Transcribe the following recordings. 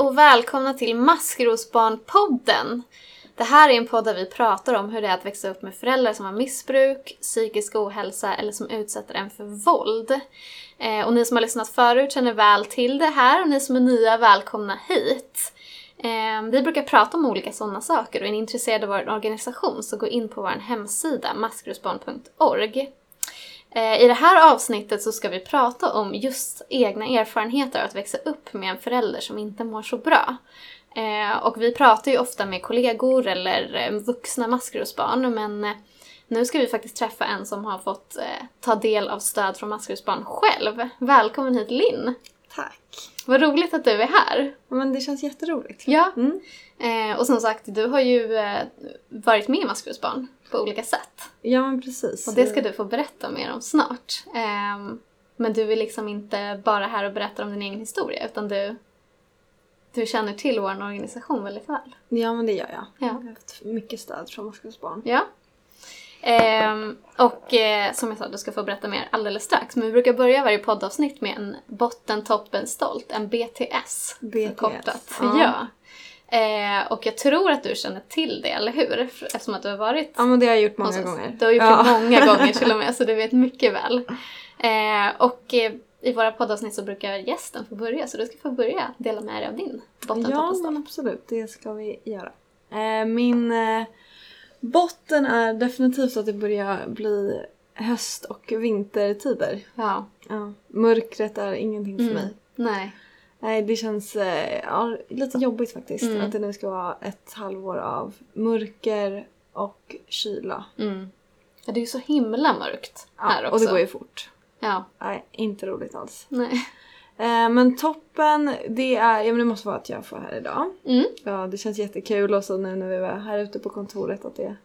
och välkomna till Maskrosbarnpodden. Det här är en podd där vi pratar om hur det är att växa upp med föräldrar som har missbruk, psykisk ohälsa eller som utsätter en för våld. Eh, och ni som har lyssnat förut känner väl till det här och ni som är nya, välkomna hit. Eh, vi brukar prata om olika sådana saker och är ni intresserade av vår organisation så gå in på vår hemsida maskrosbarn.org. Eh, I det här avsnittet så ska vi prata om just egna erfarenheter av att växa upp med en förälder som inte mår så bra. Eh, och vi pratar ju ofta med kollegor eller eh, vuxna maskrosbarn men nu ska vi faktiskt träffa en som har fått ta del av stöd från maskrosbarn själv. Välkommen hit Linn! Tack! Vad roligt att du är här! Men det känns jätteroligt. Ja. Mm. Och som sagt, du har ju varit med i Maskrosbarn på olika sätt. Ja, men precis. Och det ska du få berätta mer om snart. Eh, men du är liksom inte bara här och berättar om din egen historia utan du, du känner till vår organisation väldigt väl. Ja, men det gör jag. Ja. Jag har haft mycket stöd från Maskrosbarn. Ja. Eh, och eh, som jag sa, du ska få berätta mer alldeles strax. Men vi brukar börja varje poddavsnitt med en botten, toppen, stolt. En BTS. BTS. Förkortat. Ja. ja. Eh, och jag tror att du känner till det, eller hur? Eftersom att du har varit... Ja, men det har jag gjort många gånger. Du har gjort ja. det många gånger till och med, så du vet mycket väl. Eh, och eh, i våra poddavsnitt så brukar gästen få börja, så du ska få börja dela med dig av din botten, Ja, men absolut. Det ska vi göra. Eh, min eh, botten är definitivt att det börjar bli höst och vintertider. Ja. ja. Mörkret är ingenting för mm. mig. Nej. Nej, det känns eh, ja, lite jobbigt faktiskt. Mm. Att det nu ska vara ett halvår av mörker och kyla. Mm. Ja, det är ju så himla mörkt ja, här också. och det går ju fort. Ja. Nej, inte roligt alls. Nej. Eh, men toppen, det är, ja men det måste vara att jag får här idag. Mm. Ja, det känns jättekul och så nu när vi var här ute på kontoret att det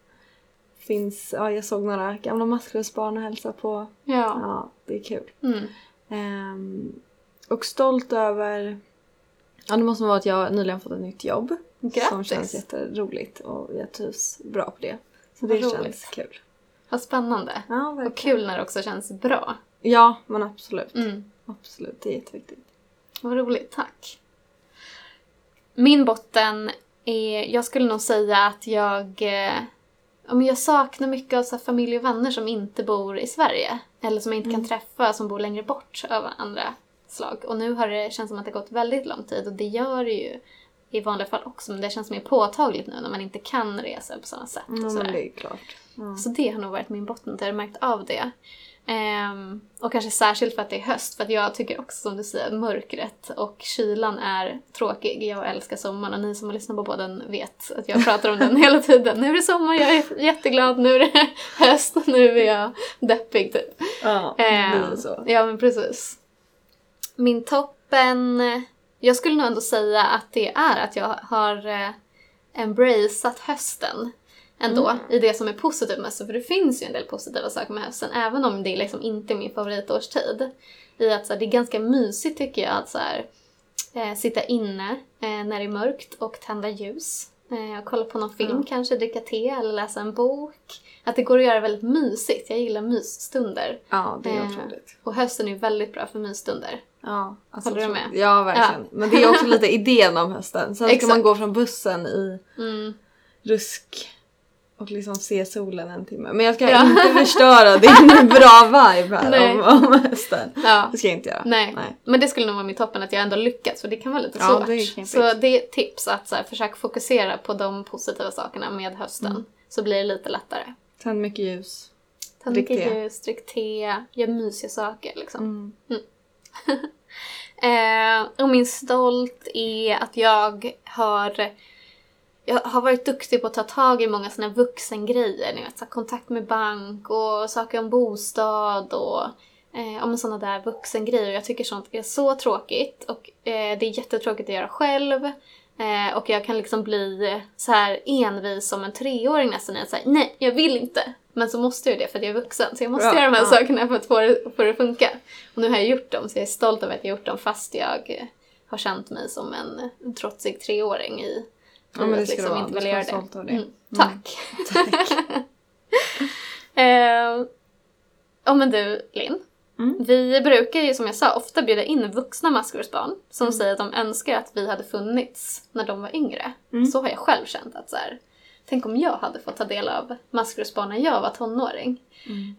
finns, ja jag såg några gamla maskrosbarn och hälsa på. Ja. Ja, det är kul. Mm. Um, och stolt över, ja det måste vara att jag nyligen fått ett nytt jobb. Grattis! Som känns jätteroligt och jag trivs bra på det. Så det Vad känns roligt. kul. Vad spännande. Ja, verkligen. Och kul när det också känns bra. Ja, men absolut. Mm. Absolut, det är jätteviktigt. Vad roligt, tack. Min botten är, jag skulle nog säga att jag, eh, jag saknar mycket av så familj och vänner som inte bor i Sverige. Eller som jag inte Mm. kan träffa, som bor längre bort av andra slag. Och nu har det känts som att det gått väldigt lång tid och det gör det ju i vanliga fall också. Men det känns mer påtagligt nu när man inte kan resa på samma sätt. Ja, och sådär. det är klart. Ja. Så det har nog varit min botten, jag har märkt av det. Ehm, och kanske särskilt för att det är höst, för att jag tycker också som du säger, mörkret och kylan är tråkig. Jag älskar sommaren och ni som har lyssnat på podden vet att jag pratar om den hela tiden. Nu är det sommar, jag är jätteglad, nu är det höst och nu är jag deppig typ. Ja, det Ehm, blir så. Ja men precis. Min toppen, jag skulle nog ändå säga att det är att jag har eh, embraceat hösten ändå Mm. i det som är positivt med hösten. För det finns ju en del positiva saker med hösten även om det liksom inte är min favoritårstid. I att så här, det är ganska mysigt tycker jag att så här, eh, sitta inne eh, när det är mörkt och tända ljus. Eh, och kolla på någon film Ja. kanske, dricka te eller läsa en bok. Att det går att göra väldigt mysigt. Jag gillar mysstunder. Ja, det är Eh, otroligt. Och hösten är väldigt bra för mysstunder. Ja, alltså Håller du med? Ja, verkligen. Men det är också lite idén om hösten. Sen ska man gå från bussen i Mm. rusk och liksom se solen en timme. Men jag ska Ja. inte förstöra din bra vibe här Nej. om, om hösten. Ja. Det ska jag inte göra. Nej. Nej. men det skulle nog vara min toppen att jag ändå lyckats för det kan vara lite Ja, svårt. det så det är ett tips att så här, försöka fokusera på de positiva sakerna med hösten. Mm. Så blir det lite lättare. Tänd mycket ljus. Tänd mycket te. ljus, drick te, gör mysiga saker liksom. Mm. Eh, och min stolt är att jag har jag har varit duktig på att ta tag i många här vuxengrejer. Ni vet, så kontakt med bank och saker om bostad och eh, om sådana där vuxengrejer. Jag tycker sånt är så tråkigt och eh, det är jättetråkigt att göra själv. Eh, och jag kan liksom bli så här envis som en treåring nästan. Jag säger nej, jag vill inte. Men så måste jag det för att jag är vuxen. Så jag måste Bra, göra de här ja. sakerna för att få det, få det att funka. Och nu har jag gjort dem så jag är stolt över att jag har gjort dem fast jag har känt mig som en trotsig treåring i Ja, men det ska du vara. inte ska göra stolt över det. Mm, Mm. tack. Tack. Eh, Ja men du Linn. Mm. Vi brukar ju som jag sa ofta bjuda in vuxna maskrosbarn som Mm. säger att de önskar att vi hade funnits när de var yngre. Mm. Så har jag själv känt att så här, tänk om jag hade fått ta del av maskrosbarn när jag var tonåring.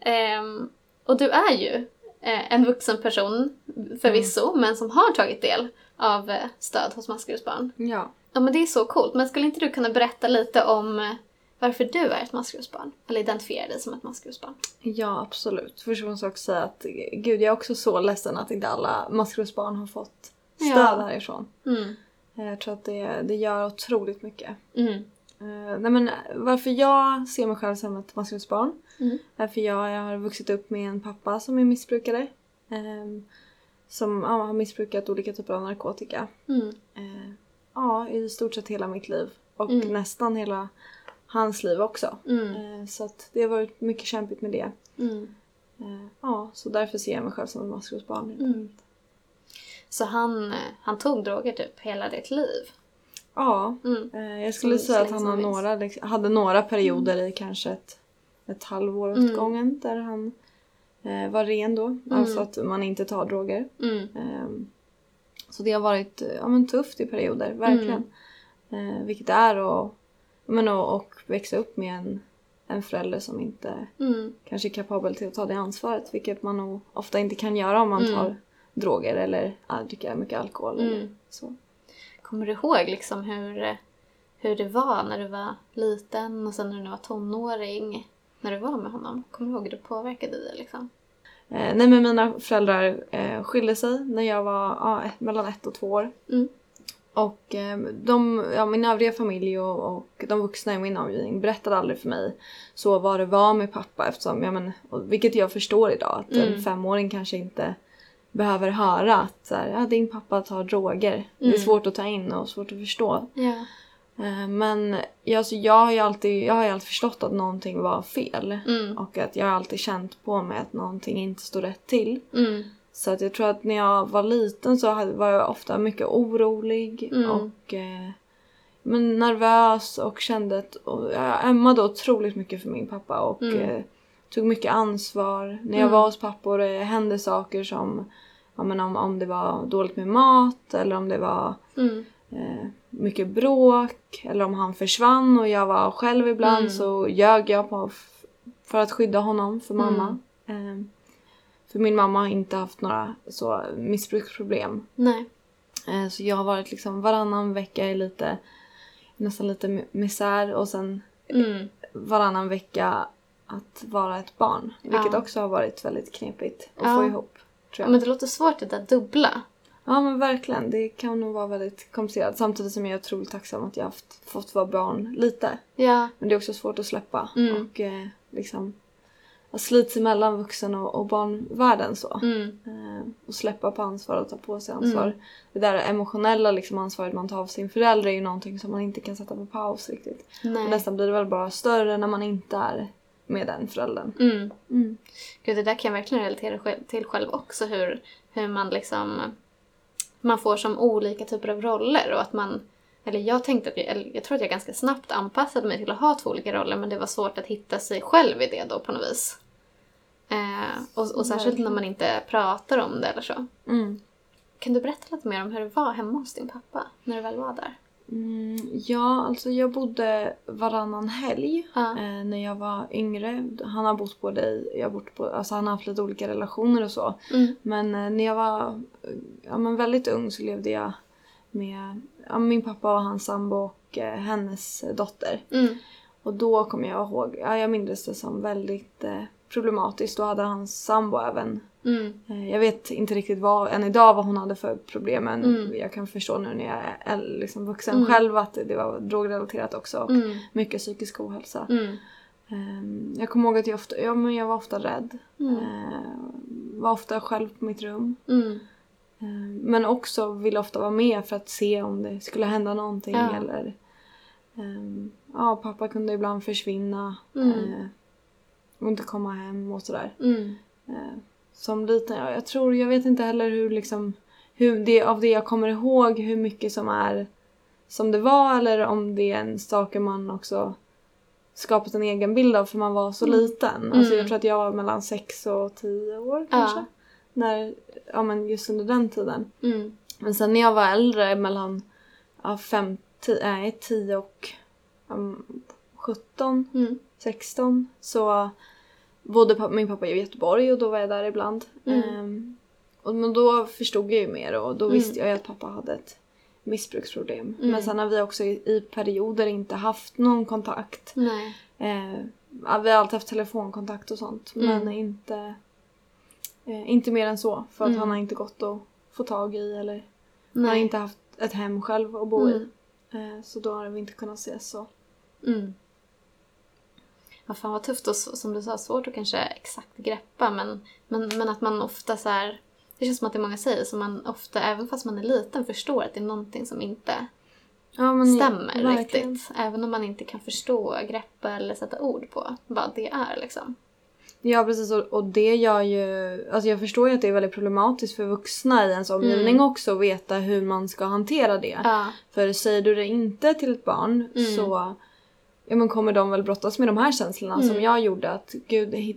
Ehm, och du är ju eh, en vuxen person förvisso, men som har tagit del av eh, stöd hos maskrosbarn. Ja. Ja men det är så coolt. Men skulle inte du kunna berätta lite om eh, varför du är ett maskrosbarn? Eller identifiera dig som ett maskrosbarn? Ja, absolut. Först måste jag också säga att gud, jag är också så ledsen att inte alla maskrosbarn har fått stöd Ja. härifrån. Mm. Jag tror att det, det gör otroligt mycket. Mm. Eh, nej men varför jag ser mig själv som ett maskrosbarn Mm. är för jag, jag har vuxit upp med en pappa som är missbrukare. ehm, som ja, har missbrukat olika typer av narkotika. Mm. Eh, ja, i stort sett hela mitt liv. Och Mm. nästan hela hans liv också. Mm. Eh, så det har varit mycket kämpigt med det. Mm. Eh, ja, så därför ser jag mig själv som ett maskrosbarn. Mm. Så han, han tog droger typ hela ditt liv? Ja, Mm. eh, jag skulle säga att han har några, liksom, hade några perioder i kanske ett, ett halvår åt Mm. gången där han var ren då. Alltså att man inte tar droger. Mm. Så det har varit eh, ja, men tufft i perioder, verkligen. Eh, vilket det är att men, och, och växa upp med en, en förälder som inte Mm. kanske är kapabel till att ta det ansvaret. Vilket man nog ofta inte kan göra om man Mm. tar droger eller äh, dricker mycket alkohol. Eller Mm. så. Kommer du ihåg liksom hur, hur det var när du var liten och sen när du var tonåring? När du var med honom? Kommer du ihåg hur det påverkade dig liksom? Eh, nej men mina föräldrar eh, skilde sig när jag var ja, ett, mellan ett och två år. Mm. Och eh, de, ja, min övriga familj och, och de vuxna i min omgivning berättade aldrig för mig så vad det var med pappa eftersom, ja, men, och, vilket jag förstår idag, att Mm. en femåring kanske inte behöver höra att så här, ja, din pappa tar droger. Det är Mm. svårt att ta in och svårt att förstå. Ja. Eh, men alltså, jag har ju alltid, jag har alltid förstått att någonting var fel. Mm. Och att jag har alltid känt på mig att någonting inte står rätt till. Mm. Så att jag tror att när jag var liten så var jag ofta mycket orolig Mm. och eh, men nervös och kände att och jag ömmade otroligt mycket för min pappa och Mm. eh, tog mycket ansvar. När jag Mm. var hos pappa och det hände saker som ja, men om, om det var dåligt med mat eller om det var Mm. Mycket bråk eller om han försvann och jag var själv ibland Mm. så ljög jag på för att skydda honom för mamma. Mm. Eh, för min mamma har inte haft några så missbruksproblem. Nej. Eh, så jag har varit liksom varannan vecka i lite nästan lite mi- misär och sen Mm. varannan vecka att vara ett barn. Vilket Ja. också har varit väldigt knepigt att Ja. få ihop. Tror Ja, jag. men det låter svårt det där dubbla. Ja men verkligen, det kan nog vara väldigt komplicerat. Samtidigt som jag är otroligt tacksam att jag har haft, fått vara barn lite. Ja. Men det är också svårt att släppa. Mm. Och eh, liksom att slits emellan vuxen och, och barnvärlden så. Mm. Eh, och släppa på ansvar och ta på sig ansvar. Mm. Det där emotionella liksom, ansvaret man tar av sin förälder är ju någonting som man inte kan sätta på paus riktigt. Och nästan blir det väl bara större när man inte är med den föräldern. Mm. Mm. Gud, det där kan jag verkligen relatera till själv också. Hur, hur man liksom... Man får som olika typer av roller och att man... Eller jag tänkte att jag, eller jag tror att jag ganska snabbt anpassade mig till att ha två olika roller men det var svårt att hitta sig själv i det då på något vis. Eh, och, och särskilt Verkligen. när man inte pratar om det eller så. Mm. Kan du berätta lite mer om hur det var hemma hos din pappa när du väl var där? Mm, ja, alltså jag bodde varannan helg Ja. eh, när jag var yngre. Han har bott både i, jag har bott på, alltså han har haft lite olika relationer och så. Mm. Men eh, när jag var eh, ja, men väldigt ung så levde jag med ja, min pappa och hans sambo och eh, hennes dotter. Mm. Och då kommer jag ihåg, ja, jag minns det som väldigt eh, problematiskt. Då hade hans sambo även Mm. Eh, Jag vet inte riktigt vad, än idag vad hon hade för problem men Mm. jag kan förstå nu när jag är liksom vuxen Mm. själv att det var drogrelaterat också och Mm. mycket psykisk ohälsa. Mm. Ehm, Jag kommer ihåg att jag ofta, ja, men jag var ofta rädd. Mm. Ehm, Var ofta själv på mitt rum. Ehm, Men också ville ofta vara med för att se om det skulle hända någonting Ja. eller ehm, Ja, pappa kunde ibland försvinna eh, och inte komma hem och sådär. Mm. Eh, som liten. Ja, jag tror, jag vet inte heller hur liksom, hur det, av det jag kommer ihåg hur mycket som är som det var eller om det är en saker man också skapat en egen bild av för man var så Mm. liten. Alltså Mm. jag tror att jag var mellan sex och tio år Ja. kanske. när, ja men just under den tiden. Mm. Men sen när jag var äldre, mellan ja, fem, tio, nej, 10 och um, 17, Mm. 16 så bodde min pappa i Göteborg och då var jag där ibland. Mm. Ehm, och, men då förstod jag ju mer och då Mm. visste jag ju att pappa hade ett missbruksproblem. Mm. Men sen har vi också i, i perioder inte haft någon kontakt. Nej. Eh, vi har alltid haft telefonkontakt och sånt Mm. men inte, eh, inte mer än så. För att Mm. han har inte gått att få tag i eller han har Nej. inte haft ett hem själv att bo Mm. i. Eh, så då har vi inte kunnat ses så. Vad fan vad tufft och som du sa, svårt att kanske exakt greppa men, men, men att man ofta så här, det känns som att det är många säger som man ofta, även fast man är liten, förstår att det är någonting som inte Ja, stämmer verkligen. riktigt. Även om man inte kan förstå, greppa eller sätta ord på vad det är liksom. Ja precis och, och det gör ju, alltså jag förstår ju att det är väldigt problematiskt för vuxna i ens omgivning Mm. också att veta hur man ska hantera det. Ja. För säger du det inte till ett barn Mm. så ja, men kommer de väl brottas med de här känslorna Mm. som jag gjorde att gud, hit-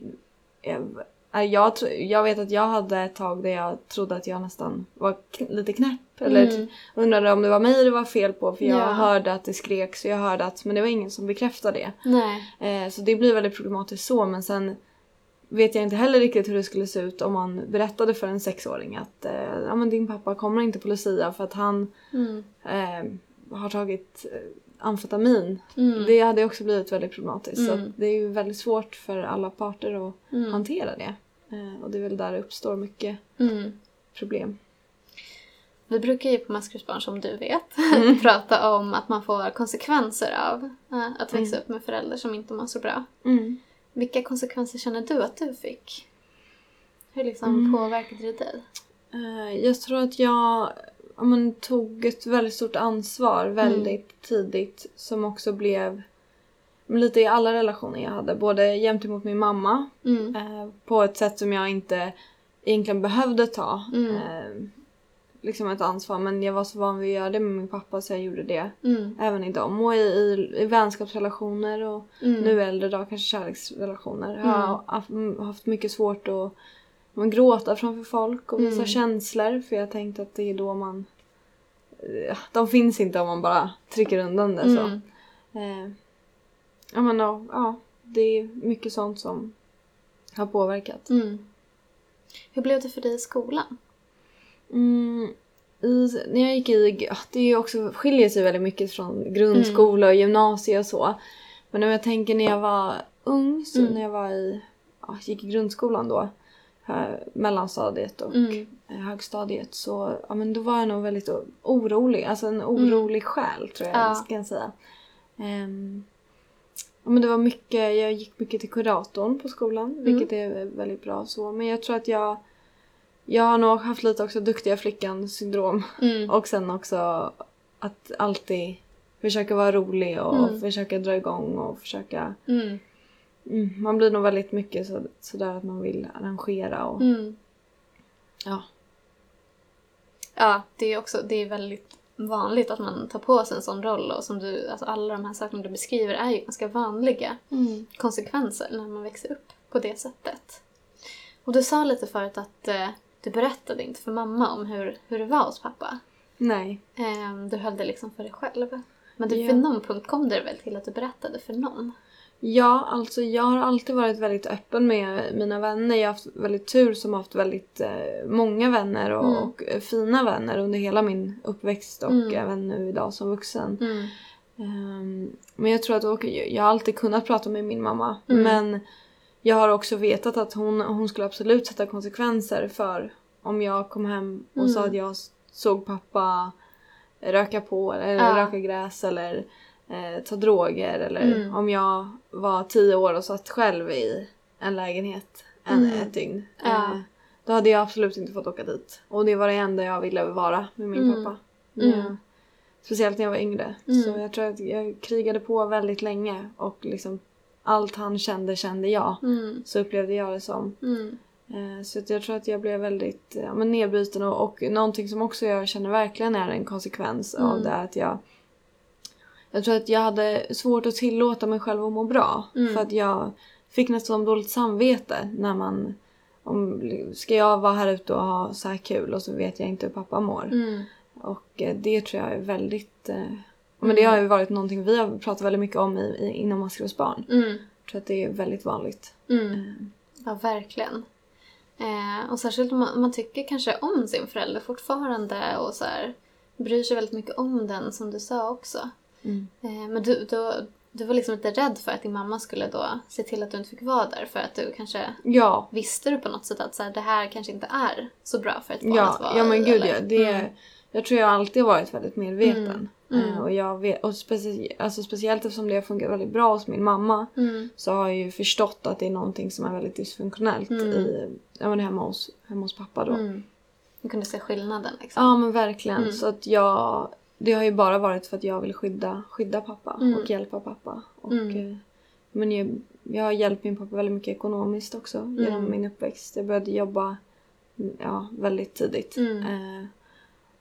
jag, jag, vet att jag hade ett tag där jag trodde att jag nästan var lite knäpp eller Mm. undrade om det var mig det var fel på för jag Ja. hörde att det skreks och jag hörde att men det var ingen som bekräftade det. Eh, så det blir väldigt problematiskt så men sen vet jag inte heller riktigt hur det skulle se ut om man berättade för en sexåring att eh, ja, men din pappa kommer inte på Lucia för att han Mm. eh, har tagit eh, amfetamin. Mm. Det hade också blivit väldigt problematiskt. Så Mm. att det är ju väldigt svårt för alla parter att Mm. hantera det. Eh, och det är väl där det uppstår mycket Mm. problem. Vi brukar ju på Maskrosbarn, som du vet, Mm. prata om att man får konsekvenser av eh, att växa Mm. upp med föräldrar som inte mår så bra. Vilka konsekvenser känner du att du fick? Hur liksom påverkade det dig? Eh, jag tror att jag ja, men, tog ett väldigt stort ansvar väldigt tidigt som också blev lite i alla relationer jag hade. Både gentemot min mamma Mm. eh, på ett sätt som jag inte egentligen behövde ta. Mm. Eh, liksom ett ansvar men jag var så van vid att göra det med min pappa så jag gjorde det Mm. även i dem. Och i, i, i vänskapsrelationer och Mm. nu äldre dag kanske kärleksrelationer. Jag har Mm. haft, haft mycket svårt att man gråta framför folk och visa Mm. känslor för jag tänkte att det är då man... eh, De finns inte om man bara trycker undan det så. Mm. Eh, ja men ja, det är mycket sånt som har påverkat. Mm. Hur blev det för dig i skolan? Mm, i, när jag gick i, det är också, skiljer sig väldigt mycket från grundskola och gymnasie och så. Men om jag tänker när jag var ung, så Mm. när jag var i, ja, gick i grundskolan då, mellanstadiet och Mm. eh, högstadiet så ja, men då var jag nog väldigt orolig. Alltså en orolig själ tror jag Ja. ska jag säga. Ehm, ja, men det var mycket, jag gick mycket till kuratorn på skolan vilket är väldigt bra så. Men jag tror att jag jag har nog haft lite också duktiga flickan syndrom Mm. och sen också att alltid försöka vara rolig och Mm. försöka dra igång och försöka Mm. mm, man blir nog väldigt mycket så, sådär att man vill arrangera och Mm. ja. Ja, det är också det är väldigt vanligt att man tar på sig en sån roll och som du, alltså alla de här sakerna du beskriver är ju ganska vanliga konsekvenser när man växer upp på det sättet. Och du sa lite förut att eh, du berättade inte för mamma om hur, hur det var hos pappa. Nej. Eh, du höll det liksom för dig själv. Men du, Ja. vid någon punkt kom det väl till att du berättade för någon? Ja, alltså jag har alltid varit väldigt öppen med mina vänner. Jag har haft väldigt tur som har haft väldigt eh, många vänner och, Mm. och eh, fina vänner under hela min uppväxt och Mm. även nu idag som vuxen. Mm. Ehm, men jag tror att och, jag har alltid kunnat prata med min mamma. Mm. Men jag har också vetat att hon, hon skulle absolut sätta konsekvenser för om jag kom hem och Mm. sa att jag såg pappa röka på eller Ja. röka gräs eller eh, ta droger eller Mm. om jag var tio år och satt själv i en lägenhet en, Mm. ett dygn. Ja. Eh, då hade jag absolut inte fått åka dit. Och det var det enda jag ville vara med min Mm. pappa. Mm. Ja. Speciellt när jag var yngre. Mm. Så jag tror att jag krigade på väldigt länge och liksom allt han kände kände jag. Så upplevde jag det som. Eh, Så jag tror att jag blev väldigt ja, men nedbruten och, och någonting som också jag känner verkligen är en konsekvens av Mm. det är att jag jag tror att jag hade svårt att tillåta mig själv att må bra. Mm. För att jag fick nästan dåligt samvete när man om, ska jag vara här ute och ha så här kul och så vet jag inte hur pappa mår. Mm. Och eh, det tror jag är väldigt... Eh, men det har ju varit någonting vi har pratat väldigt mycket om i, i, inom maskrosbarn. Mm. Jag tror att det är väldigt vanligt. Mm. Eh, Ja, verkligen. Eh, och särskilt om man, man tycker kanske om sin förälder fortfarande och så här, bryr sig väldigt mycket om den som du sa också. Mm. Eh, men du, då, du var liksom lite rädd för att din mamma skulle då se till att du inte fick vara där för att du kanske Ja, visste du på något sätt att så här, det här kanske inte är så bra för ett barn ja, att vara ja men gud eller? ja. Det, Mm. Jag tror jag alltid varit väldigt medveten. Mm. Mm. Eh, och jag vet, och specie, alltså speciellt eftersom det har fungerat väldigt bra hos min mamma Mm. så har jag ju förstått att det är någonting som är väldigt dysfunktionellt Mm. i, ja, men hemma, hos, hemma hos pappa då. Mm. Du kunde se skillnaden liksom. Ja men verkligen. Mm. Så att jag, det har ju bara varit för att jag vill skydda, skydda pappa Mm. och hjälpa pappa. Och, Mm. eh, men jag, jag har hjälpt min pappa väldigt mycket ekonomiskt också genom Mm. min uppväxt. Jag började jobba mm, ja, väldigt tidigt. Mm. Eh,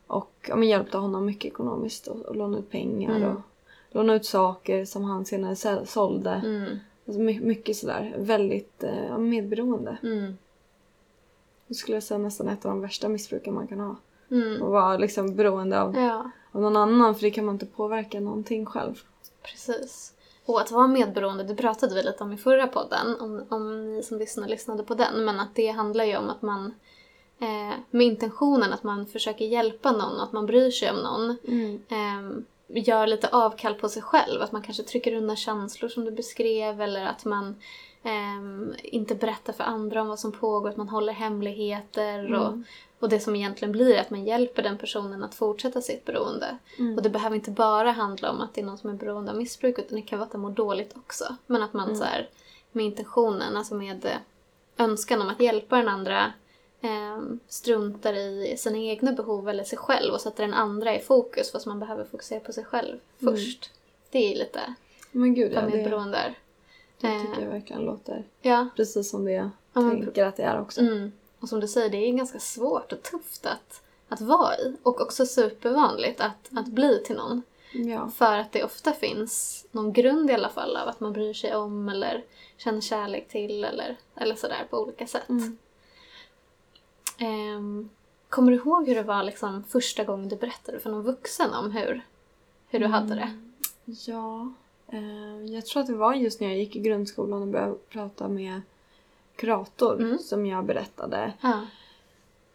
och ja, men hjälpte honom mycket ekonomiskt och, och låna ut pengar Mm. och låna ut saker som han senare sålde. Alltså my, mycket sådär, väldigt eh, medberoende. Det skulle jag säga nästan ett av de värsta missbruken man kan ha. Mm. Och vara liksom beroende av Ja. av någon annan för det kan man inte påverka någonting själv. Precis. Och att vara medberoende, det pratade vi lite om i förra podden, om, om ni som lyssnar lyssnade på den, men att det handlar ju om att man eh, med intentionen att man försöker hjälpa någon, att man bryr sig om någon, eh, gör lite avkall på sig själv, att man kanske trycker undan känslor som du beskrev eller att man eh, inte berättar för andra om vad som pågår, att man håller hemligheter och, Mm. och det som egentligen blir att man hjälper den personen att fortsätta sitt beroende. Mm. Och det behöver inte bara handla om att det är någon som är beroende av missbruk utan det kan vara att den mår dåligt också. Men att man Mm. så här, med intentionen, alltså med eh, önskan om att hjälpa den andra eh, struntar i sina egna behov eller sig själv och sätter den andra i fokus fast man behöver fokusera på sig själv Mm. först. Det är lite Men gud ja, det, medberoende är. det Eh, tycker jag verkligen låter Ja. precis som det jag Ja, tänker att det är också. Mm. Och som du säger, det är ganska svårt och tufft att, att vara i. Och också supervanligt att, att bli till någon. Ja. För att det ofta finns någon grund i alla fall av att man bryr sig om eller känner kärlek till eller, eller sådär på olika sätt. Mm. Ehm, kommer du ihåg hur det var liksom första gången du berättade för någon vuxen om hur, hur du hade det? Ja. Eh, jag tror att det var just när jag gick i grundskolan och började prata med kurator Mm. som jag berättade. Ja.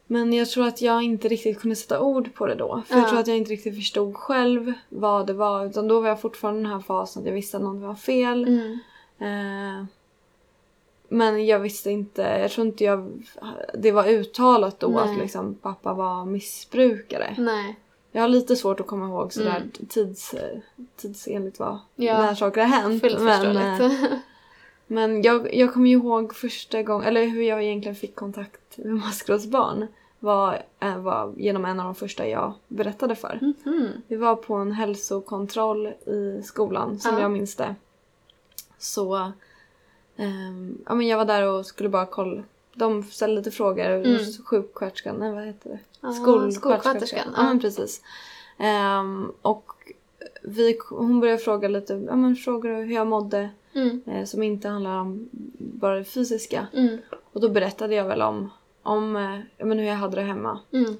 Men jag tror att jag inte riktigt kunde sätta ord på det då. För Ja. jag tror att jag inte riktigt förstod själv vad det var. Utan då var jag fortfarande i den här fasen att jag visste att något var fel. Mm. Eh, men jag visste inte, jag tror inte jag, det var uttalat då Nej. att liksom pappa var missbrukare. Nej. Jag har lite svårt att komma ihåg sådär Mm. tids, eh, tidsenligt vad, Ja. när saker har hänt. Men. men jag, jag kommer ju ihåg första gången, eller hur jag egentligen fick kontakt med maskrosbarn var, eh, var genom en av de första jag berättade för. Mhm. Vi var på en hälsokontroll i skolan som Ja. jag minns det. Så ehm, ja, men jag var där och skulle bara kolla. De ställde lite frågor. Mm. Sjuksköterskan, nej vad heter det? Ja, Skolsköterskan. Ja, men precis. Ehm, och vi, hon började fråga lite, ja men frågor hur jag mådde. Mm. eh, som inte handlar om bara det fysiska. Mm. Och då berättade jag väl om, om eh, ja, men hur jag hade det hemma. Mm.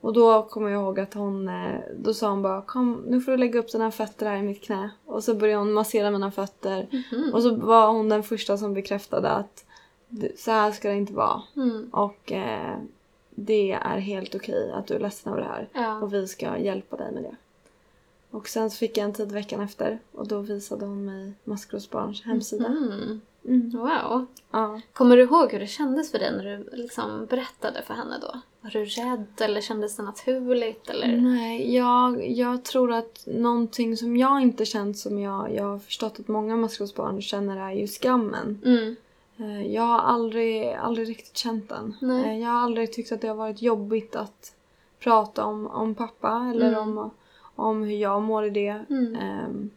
Och då kommer jag ihåg att hon, eh, då sa hon bara kom nu får du lägga upp dina fötter här i mitt knä. Och så började hon massera mina fötter. Mhm. Och så var hon den första som bekräftade att så här ska det inte vara. Mm. Och eh, det är helt okej att du är ledsen över det här. Ja. Och vi ska hjälpa dig med det. Och sen så fick jag en tid veckan efter och då visade hon mig Maskrosbarns hemsida. Mm. Mm. Wow. Ja. Kommer du ihåg hur det kändes för dig när du liksom berättade för henne då? Var du rädd eller kändes det naturligt? Eller? Nej, jag, jag tror att någonting som jag inte känt som jag, jag har förstått att många maskrosbarn känner är ju skammen. Mm. Eh, Jag har aldrig, aldrig riktigt känt den. Nej. Eh, Jag har aldrig tyckt att det har varit jobbigt att prata om, om pappa eller Mm. om, om hur jag mår i det. Mm. Ehm,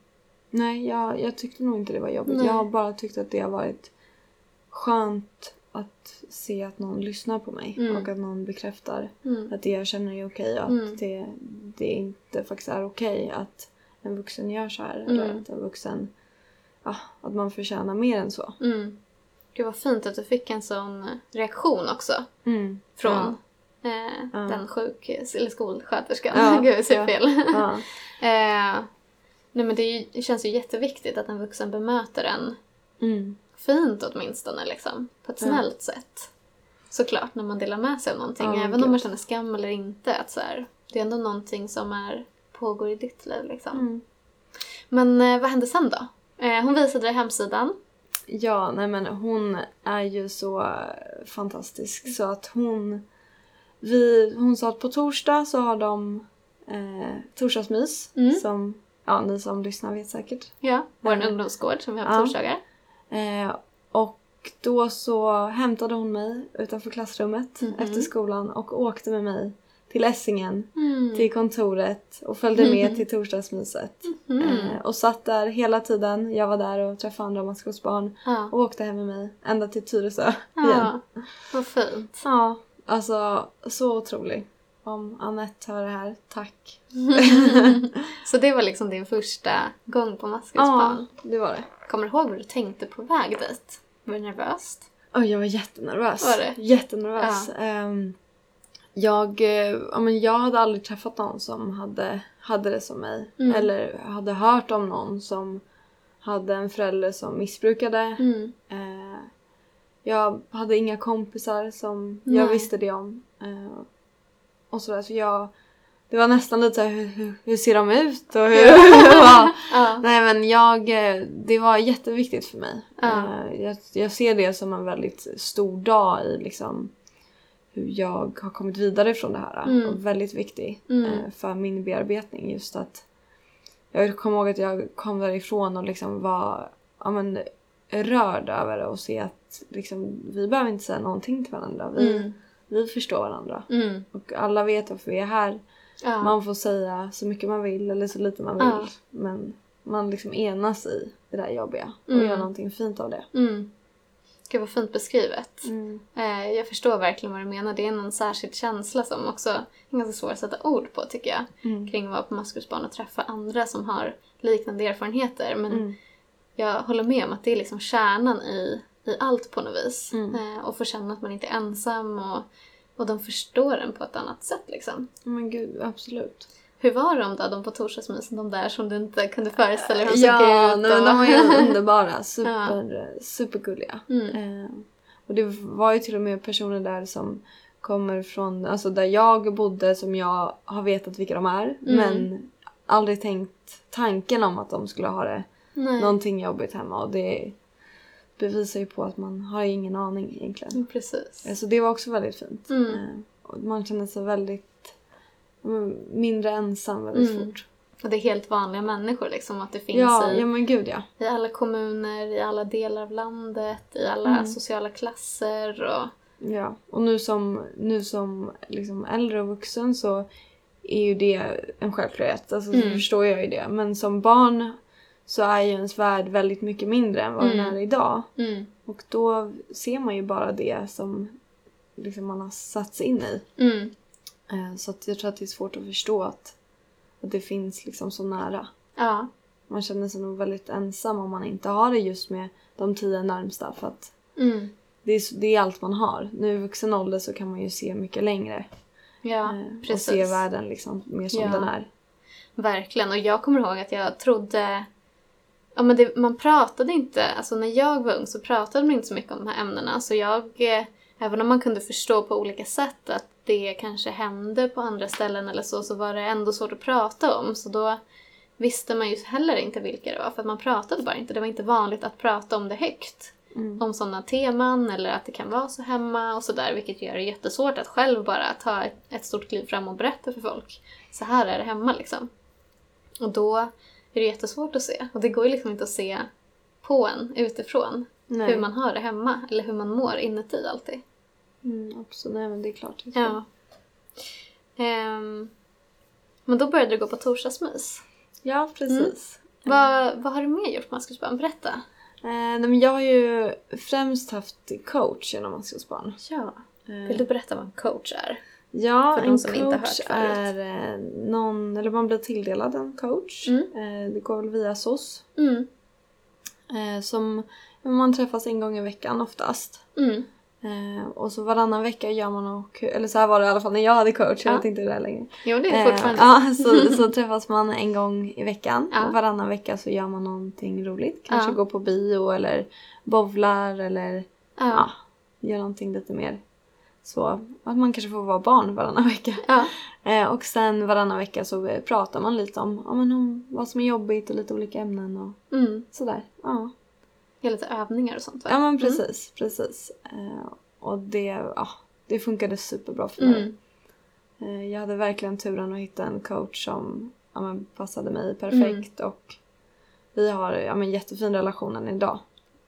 nej, jag, jag tyckte nog inte det var jobbigt. Nej. Jag har bara tyckt att det har varit skönt att se att någon lyssnar på mig Mm. och att någon bekräftar Mm. att det jag känner är okej och att Mm. det, det inte faktiskt är okej att en vuxen gör så här. Eller Mm. att en vuxen, ja, att man förtjänar mer än så. Mm. Gud vad fint att du fick en sån reaktion också från eh, Ja. den sjuk eller skolsköterskan. Ja, Gud, jag säger fel. Ja. eh, nej men det, ju, det känns ju jätteviktigt att en vuxen bemöter en Mm. fint åtminstone liksom. På ett snällt sätt. Såklart när man delar med sig av någonting. Men även om gud. man känner skam eller inte. Att så här, det är ändå någonting som är, pågår i ditt liv liksom. Mm. Men eh, vad hände sen då? Eh, hon visade dig hemsidan. Ja, nej men hon är ju så eh, fantastisk så att hon... Vi, hon sa att på torsdag så har de eh, torsdagsmys Mm. som ja, ni som lyssnar vet säkert. Ja, vår Mm. ungdomsgård som vi har på Ja. torsdagar. Eh, och då så hämtade hon mig utanför klassrummet Mhm. efter skolan och åkte med mig till Essingen, Mm. till kontoret och följde med Mhm. till torsdagsmyset. Mm. Eh, och satt där hela tiden. Jag var där och träffade andra maskrosbarn Ja. och åkte hem med mig ända till Tyresö igen. ja, vad fint. Ja, alltså så otrolig. Om Annette hör det här, tack. Så det var liksom din första gång på Ja, maskrosbarn. det var det. Kommer du ihåg vad du tänkte på väg dit? Var du nervöst? Oj, jag var jättenervös. Var det? Jättenervös. Ehm, jag, eh, ja, men jag hade aldrig träffat någon som hade, hade det som mig. Mm. Eller hade hört om någon som hade en förälder som missbrukade. Mm. Eh, jag hade inga kompisar som jag Nej. visste det om. Eh, och sådär, så jag... Det var nästan lite såhär, hur, hur, hur ser de ut? Och hur, ja. Ja. Nej men jag, eh, det var jätteviktigt för mig. Ja. Eh, Jag, jag ser det som en väldigt stor dag i liksom hur jag har kommit vidare från det här. Mm. Och väldigt viktig Mm. eh, för min bearbetning. Just att jag kommer ihåg att jag kom därifrån och liksom var ja, men, rörd över det och se att liksom, vi behöver inte säga någonting till varandra. Vi, Mm. vi förstår varandra. Mm. Och alla vet varför vi är här. Ja. Man får säga så mycket man vill eller så lite man vill. Ja. Men man liksom enas i det där jobbiga och Mm. gör någonting fint av det. Mm. Gud vad fint beskrivet. Mm. Eh, jag förstår verkligen vad du menar. Det är någon särskild känsla som också är ganska svår att sätta ord på tycker jag. Mm. Kring att vara på maskrosbarn och träffa andra som har liknande erfarenheter. Men Mm. Jag håller med om att det är liksom kärnan i, i allt på något vis. Mm. Eh, och få känna att man inte är ensam och, och de förstår en på ett annat sätt liksom. Men gud, absolut. Hur var de då, de på torsdagsmysen, de där som du inte kunde föreställa dig hur de Ja, ut? de var ju underbara. Super, supergulliga. Mm. Eh, och det var ju till och med personer där som kommer från, alltså där jag bodde som jag har vetat vilka de är. Mm. Men aldrig tänkt tanken om att de skulle ha det Nej. någonting jobbigt hemma. Och det bevisar ju på att man har ingen aning egentligen. Mm, Precis. Så det var också väldigt fint. Mm. Eh, och man kände sig väldigt mindre ensam väldigt Mm. fort. Och det är helt vanliga människor liksom. Att det finns Ja, i, ja men gud ja. i alla kommuner, i alla delar av landet, i alla Mm. sociala klasser och... Ja, och nu som, nu som liksom äldre och vuxen så är ju det en självklarhet. Alltså så Mm. förstår jag ju det. Men som barn så är ju ens värld väldigt mycket mindre än vad den Mm. är idag. Mm. Och då ser man ju bara det som liksom man har satt sig in i. Mm. Eh, Så att jag tror att det är svårt att förstå att, att det finns liksom så nära. Ja. Man känner sig nog väldigt ensam om man inte har det just med de tio närmsta. För att Mm. det är, det är allt man har. Nu i vuxen ålder så kan man ju se mycket längre. Ja, eh, och se världen liksom mer som Ja. den är. Verkligen. Och jag kommer ihåg att jag trodde... Ja, men det, man pratade inte... Alltså när jag var ung så pratade man inte så mycket om de här ämnena. Så jag... eh, Även om man kunde förstå på olika sätt att det kanske hände på andra ställen eller så, så var det ändå svårt att prata om. Så då visste man ju heller inte vilka det var, för att man pratade bara inte. Det var inte vanligt att prata om det högt. Mm. Om sådana teman eller att det kan vara så hemma och sådär. Vilket gör det jättesvårt att själv bara ta ett, ett stort kliv fram och berätta för folk. Så här är det hemma liksom. Och då är det jättesvårt att se. Och det går ju liksom inte att se på en utifrån Nej. hur man har det hemma. Eller hur man mår inuti alltid. Mm, absolut. Nej men det är klart. Det är Ja. Ehm, men då började du gå på torsdagsmys. ja precis. Vad, vad har du mer gjort på Maskrosbarn? Berätta. Eh, nej, men jag har ju främst haft coach genom Maskrosbarn. Ja. Eh, Vill du berätta vad en coach är? Ja, en coach är eh, någon, eller man blir tilldelad en coach. Mm. Eh, det går väl via SOS. Mm. Eh, som man träffas en gång i veckan oftast. Mm. Och så varannan vecka gör man och, eller så här var det i alla fall när jag hade coach, jag Ja. vet inte hur det är längre. Jo, det är fortfarande ja, så, så träffas man en gång i veckan Ja. och varannan vecka så gör man någonting roligt. Kanske Ja. går på bio eller bowlar eller ja, gör någonting lite mer så. Att man kanske får vara barn varannan vecka. Ja. Eh, och sen varannan vecka så pratar man lite om, ja, men om vad som är jobbigt och lite olika ämnen och Mm. sådär. Ja, Gör lite övningar och sånt va? ja men Mm. precis, precis. Eh, och det, ja, det funkade superbra för mig. Mm. Eh, Jag hade verkligen turen att hitta en coach som ja, men, passade mig perfekt Mm. och vi har ja, men, jättefin relation än idag.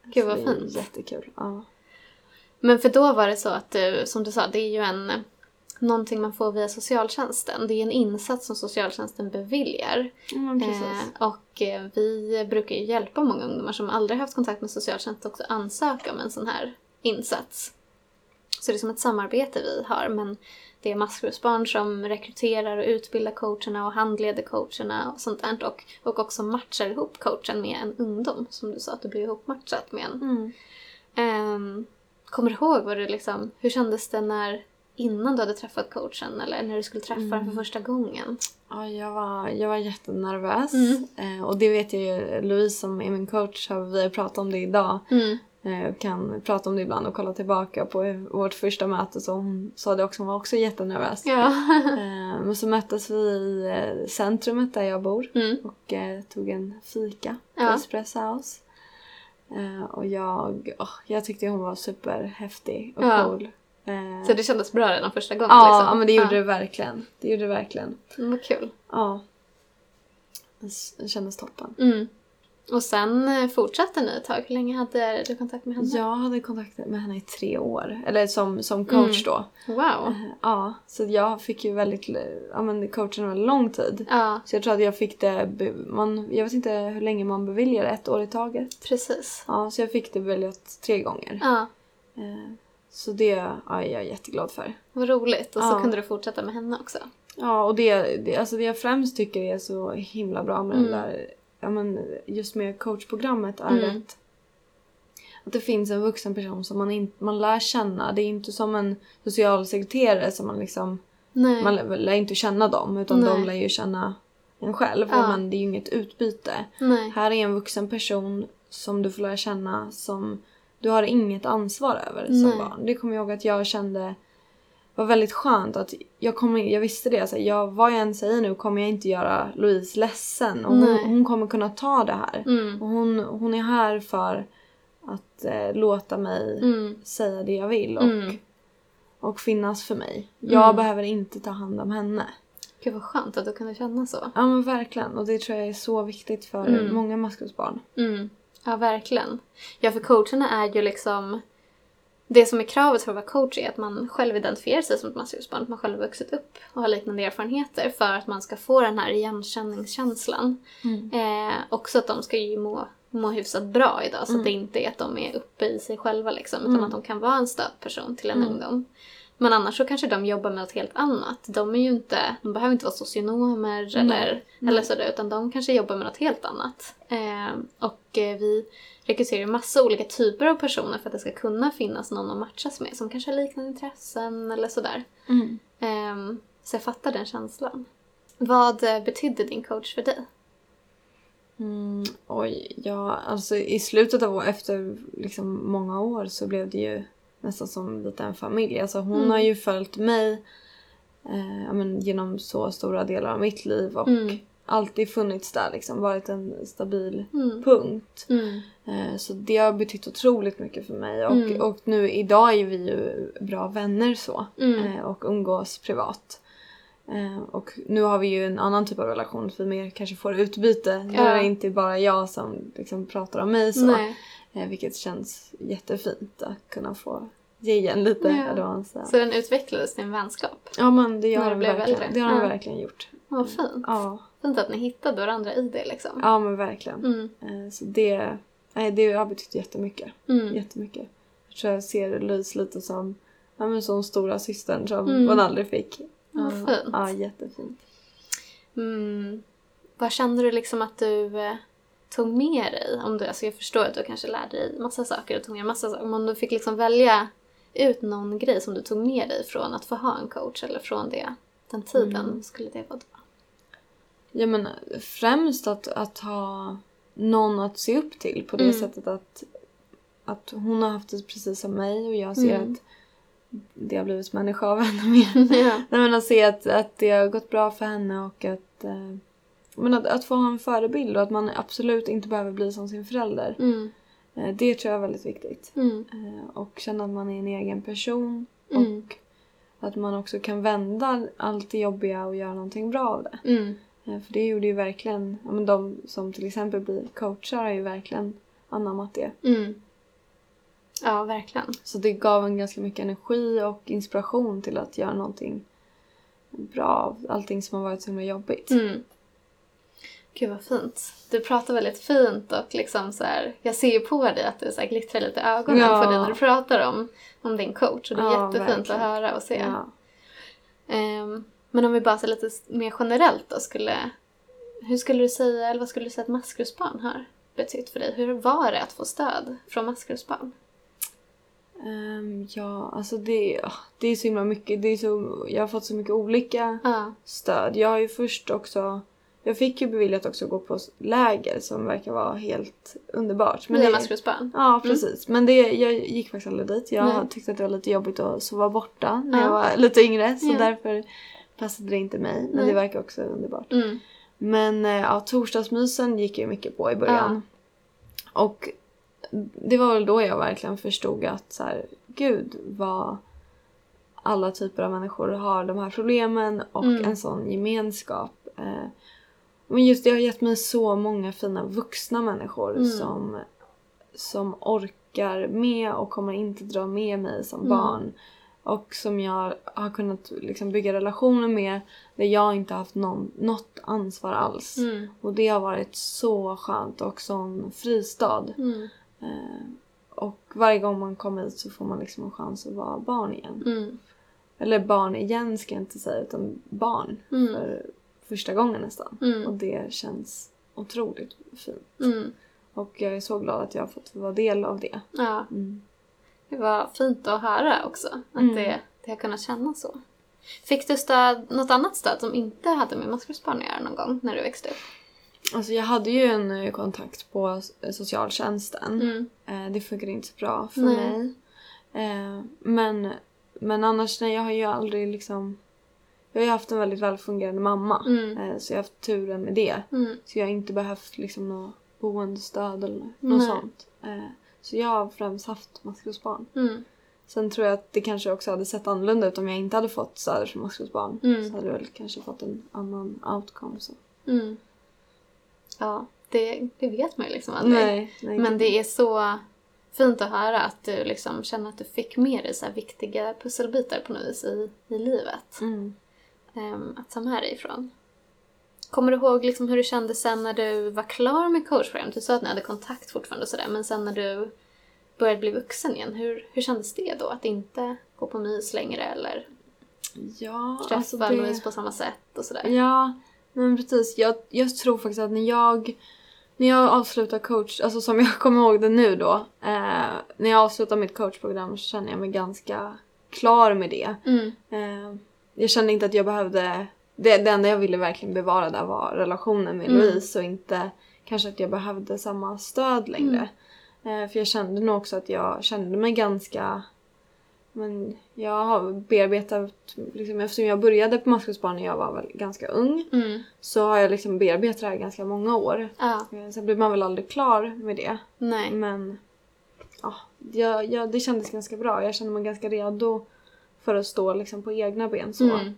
Gud, vad det är fint. Jättekul. Ja. Men för då var det så att du, som du sa, det är ju en någonting man får via socialtjänsten. Det är en insats som socialtjänsten beviljar. Precis. Eh, och eh, vi brukar ju hjälpa många ungdomar som aldrig haft kontakt med socialtjänsten också ansöka om en sån här insats. Så det är som ett samarbete vi har men det är maskrosbarn som rekryterar och utbildar coacherna och handleder coacherna och sånt där. Och, och också matchar ihop coachen med en ungdom som du sa att du blev ihopmatchat med en. Mm. Ehm, kommer du ihåg vad du liksom, hur kändes det när innan du hade träffat coachen eller när du skulle träffa den för första gången? Ja, jag, var, jag var jättenervös. Mm. Eh, och det vet jag ju, Louise som är min coach, har vi har pratat om det idag. Mm. Eh, kan prata om det ibland och kolla tillbaka på vårt första möte. Så hon sa det också, hon var också jättenervös. Ja. Eh, men så möttes vi i eh, centrumet där jag bor. Mm. och eh, tog en fika på Ja. Espresso House. Eh, och jag, åh, jag tyckte hon var superhäftig och Ja. cool. Eh, Så det kändes bra redan första gången? ja, liksom. ja, men det gjorde ja. det verkligen. Det gjorde det verkligen. Mm, vad kul. Ja. Det kändes toppen. Mm. Och sen eh, fortsatte ni ett tag. Hur länge hade du kontakt med henne? Jag hade kontakt med henne i tre år. Eller som, som coach Mm. då. Wow. Eh, Ja, så jag fick ju väldigt, ja men coachen väldigt lång tid. Ja, Så jag tror att jag fick det, man, jag vet inte hur länge man beviljar ett år i taget. precis. Ja, så jag fick det beviljat tre gånger. Ja, Eh, Så det ja, är jag jätteglad för. vad roligt. Och så Ja. kunde du fortsätta med henne också. Ja, och det, det, alltså det jag främst tycker är så himla bra med Mm. den där, ja men just med coachprogrammet är Mm. att, att det finns en vuxen person som man, in, man lär känna. Det är inte som en socialsekreterare som man liksom, Nej. man lär, inte känna dem utan Nej. de lär ju känna en själv. Ja. Men det är ju inget utbyte. Nej. Här är en vuxen person som du får lära känna som du har inget ansvar över som barn. Det kommer jag ihåg att jag kände var väldigt skönt att jag, kommer, jag visste det. Alltså, jag, vad jag än säger nu kommer jag inte göra Louise ledsen. Och hon, hon kommer kunna ta det här. Mm. Och hon, hon är här för att eh, låta mig Mm. säga det jag vill och, Mm. och finnas för mig. Jag Mm. behöver inte ta hand om henne. Gud vad skönt att du kunde känna så. Ja men verkligen. Och det tror jag är så viktigt för Mm. många maskrosbarn. Mm. Ja, verkligen. Ja, för coacherna är ju liksom... Det som är kravet för att vara coach är att man själv identifierar sig som ett maskrosbarn, att man själv har vuxit upp och har liknande erfarenheter för att man ska få den här igenkänningskänslan. Mm. Eh, också att de ska ju må, må hyfsat bra idag så Mm. att det inte är att de är uppe i sig själva liksom, utan Mm. att de kan vara en stödperson till en Mm. ungdom. Men annars så kanske de jobbar med något helt annat. De är ju inte, de behöver inte vara socionomer eller, eller sådär utan de kanske jobbar med något helt annat. Eh, och eh, vi rekryterar massa olika typer av personer för att det ska kunna finnas någon att matchas med som kanske har liknande intressen eller sådär. Mm. Eh, så jag fattar den känslan. Vad eh, betydde din coach för dig? Mm, oj, ja, alltså i slutet av efter liksom många år så blev det ju nästan som lite en familj. Alltså hon Mm. har ju följt mig eh, men, genom så stora delar av mitt liv och Mm. Alltid funnits där liksom, varit en stabil Mm. punkt. Mm. Eh, så det har betytt otroligt mycket för mig och, Mm. och nu idag är vi ju bra vänner så Mm. eh, och umgås privat. Eh, och nu har vi ju en annan typ av relation för vi mer kanske får utbyte. Ja. är det inte bara jag som liksom pratar om mig så. Nej. Vilket känns jättefint att kunna få ge igen lite. Ja. eller vad. Så den utvecklades till en vänskap. Ja men det du den verkligen, äldre. det har den verkligen gjort. Vad fint. Ja, Fint att ni hittade varandra i det liksom. ja men verkligen. Mm. Eh, så det, nej, det har betytt jättemycket. Mm. Jättemycket. Jag tror jag ser Louise lite som, ja, men som stora systern som Mm. hon aldrig fick. Vad fint. Ja, jättefint. Mm. Vad känner du liksom att du... eh, tog med dig? Om du, alltså jag förstår att du kanske lärde dig massa saker och tog med massa saker. Men om du fick liksom välja ut någon grej som du tog med dig från att få ha en coach eller från det, den tiden, Mm. skulle det vara? Ja men främst att, att ha någon att se upp till på det Mm. sättet att, att hon har haft det precis som mig och jag ser Mm. att det har blivit människa av henne mer. ja. Nej men att se att, att det har gått bra för henne och att, eh, men att, att få ha en förebild och att man absolut inte behöver bli som sin förälder. Mm. Eh, det tror jag är väldigt viktigt. Mm. Eh, och känna att man är en egen person Mm. och att man också kan vända allt det jobbiga och göra någonting bra av det. Eh, För det gjorde ju verkligen, ja, men de som till exempel blir coachar har ju verkligen anammat det. Mm. Ja, verkligen. Så det gav en ganska mycket energi och inspiration till att göra någonting bra av allting som har varit så himla jobbigt. Mm. Gud vad fint. Du pratar väldigt fint och liksom så här, jag ser ju på dig att du så här glittrar lite i ögonen Ja. på dig när du pratar om, om din coach och det är Ja, jättefint verkligen. att höra och se. Ja. Ehm, men om vi bara ser lite mer generellt då, skulle, hur skulle du säga, eller vad skulle du säga att maskrosbarn har betytt för dig? Hur var det att få stöd från maskrosbarn? Ehm, ja, alltså det, ah, det är så himla mycket. Det är så, jag har fått så mycket olika Ja. stöd. Jag har ju först också... Jag fick ju beviljat också att gå på läger som verkar vara helt underbart. Via det, maskrosbarn? Ja, precis. Men det, jag gick faktiskt aldrig dit. Jag Nej. tyckte att det var lite jobbigt att sova borta när Ja. jag var lite yngre. Så Ja. därför passade det inte mig. Men Nej. det verkar också underbart. Mm. Men eh, ja, torsdagsmysen gick jag ju mycket på i början. Och det var väl då jag verkligen förstod att så här, gud vad alla typer av människor har de här problemen och Mm. en sån gemenskap. Eh, men just det har gett mig så många fina vuxna människor Mm. som, som orkar med och kommer inte dra med mig som Mm. barn. Och som jag har kunnat liksom bygga relationer med där jag inte haft någon, något ansvar alls. Mm. Och det har varit så skönt och sån fristad. Mm. Eh, och varje gång man kommer hit så får man liksom en chans att vara barn igen. Mm. Eller barn igen ska jag inte säga utan barn Mm. för första gången nästan. Och Mm. det känns otroligt fint. Mm. Och jag är så glad att jag har fått vara del av det. Ja. Mm. Det var fint att höra också. Att Mm. det, det har kunnat kännas så. Fick du stöd, något annat stöd som inte hade med maskrosbarn att göra någon gång när du växte upp? Alltså jag hade ju en eh, kontakt på socialtjänsten. Mm. Eh, det funkade inte så bra för Nej. mig. Eh, men, men annars, nej, jag har ju aldrig liksom... Jag har ju haft en väldigt välfungerande mamma. Mm. Så jag har haft turen med det. Mm. Så jag har inte behövt liksom något boendestöd eller något Nej. sånt. Så jag har främst haft maskrosbarn. Mm. Sen tror jag att det kanske också hade sett annorlunda ut om jag inte hade fått stöd från maskrosbarn. Mm. Så hade jag väl kanske fått en annan outcome. Så. Mm. Ja, det, det vet man ju liksom aldrig. Nej, nej. Men det är så fint att höra att du liksom känner att du fick med dig så viktiga pusselbitar på något vis i, i livet. Mm. ehm, att ta med dig ifrån. Kommer du ihåg liksom hur du kände sen när du var klar med coachprogrammet? Du sa att ni hade kontakt fortfarande och sådär, men sen när du började bli vuxen igen, hur, hur kändes det då? Att inte gå på mys längre eller Ja, träffa alltså det... Louise på samma sätt och sådär? Ja, men precis. Jag, jag tror faktiskt att när jag, när jag avslutar coach, alltså som jag kommer ihåg det nu då, eh, när jag avslutar mitt coachprogram så känner jag mig ganska klar med det. Mm. Eh, jag kände inte att jag behövde, det, det enda jag ville verkligen bevara där var relationen med Mm. Louise och inte kanske att jag behövde samma stöd längre. Eh, för jag kände nog också att jag kände mig ganska men jag har bearbetat, liksom, eftersom jag började på maskrosbarn när jag var väl ganska ung Mm. så har jag liksom bearbetat det här ganska många år. Ja, Eh, Sen blir man väl aldrig klar med det. nej. Men ja, jag, jag, det kändes ganska bra. Jag kände mig ganska redo för att stå liksom på egna ben. Så. Mm.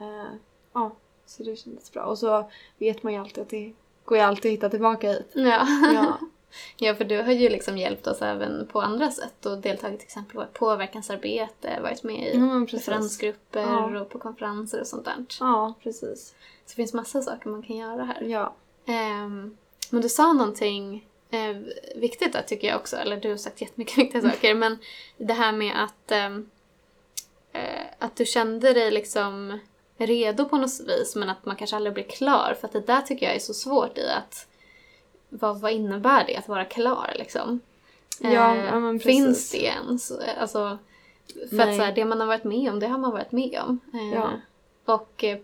Eh, ja, så det kändes bra. Och så vet man ju alltid att det går ju alltid att hitta tillbaka hit. Ja. Ja, ja, för du har ju liksom hjälpt oss även på andra sätt och deltagit till exempel i påverkansarbete, varit med i precis. referensgrupper Ja. och på konferenser och sånt där. Så Ja, precis. det finns massa saker man kan göra här. Ja. Ehm, men du sa någonting eh, viktigt där tycker jag också, eller du har sagt jättemycket viktiga saker, men det här med att, eh, att du kände dig liksom redo på något vis men att man kanske aldrig blir klar för att det där tycker jag är så svårt i att vad, vad innebär det att vara klar liksom? Ja, Eh, ja, finns det ens? Alltså, för Nej. att så här, det man har varit med om, det har man varit med om. Eh, Ja. och, eh,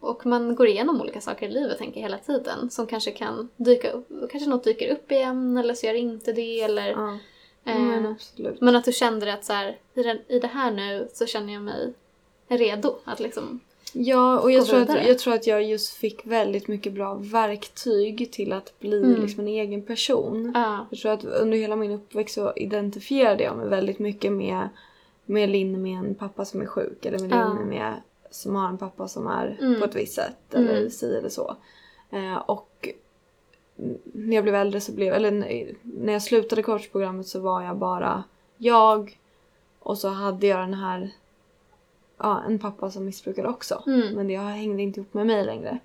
och man går igenom olika saker i livet tänker jag hela tiden som kanske kan dyka upp, kanske något dyker upp igen eller så gör det inte det eller Ja, eh, men absolut. men att du kände att så här, i, den, i det här nu så känner jag mig redo att liksom Ja, och jag tror, att, jag tror att jag just fick väldigt mycket bra verktyg till att bli Mm. liksom en egen person. Ja. Jag tror att under hela min uppväxt så identifierade jag mig väldigt mycket med, med Linn med en pappa som är sjuk eller med Ja. Linn med som har en pappa som är Mm. på ett visst sätt eller Mm. si eller så. Eh, och när jag blev äldre så blev, eller när jag slutade coachprogrammet så var jag bara jag och så hade jag den här, ja en pappa som missbrukade också. Mm. Men det hängde inte ihop med mig längre.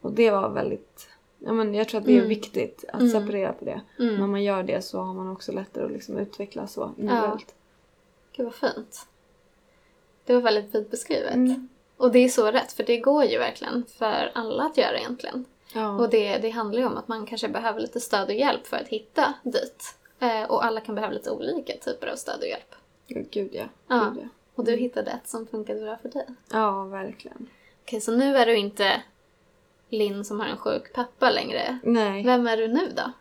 Och det var väldigt, ja men jag tror att det är Mm. viktigt att Mm. separera på det. Mm. När man gör det så har man också lättare att liksom utvecklas så individuellt. Gud vad fint. Det var väldigt fint beskrivet. Mm. Och det är så rätt, för det går ju verkligen för alla att göra egentligen. Ja. Och det, det handlar ju om att man kanske behöver lite stöd och hjälp för att hitta dit. Eh, och alla kan behöva lite olika typer av stöd och hjälp. Ja, Gud ja. Ja. Gud, ja. Och du hittade ett som funkade bra för dig. ja, verkligen. Okej, så nu är du inte Linn som har en sjuk pappa längre. Nej. Vem är du nu då?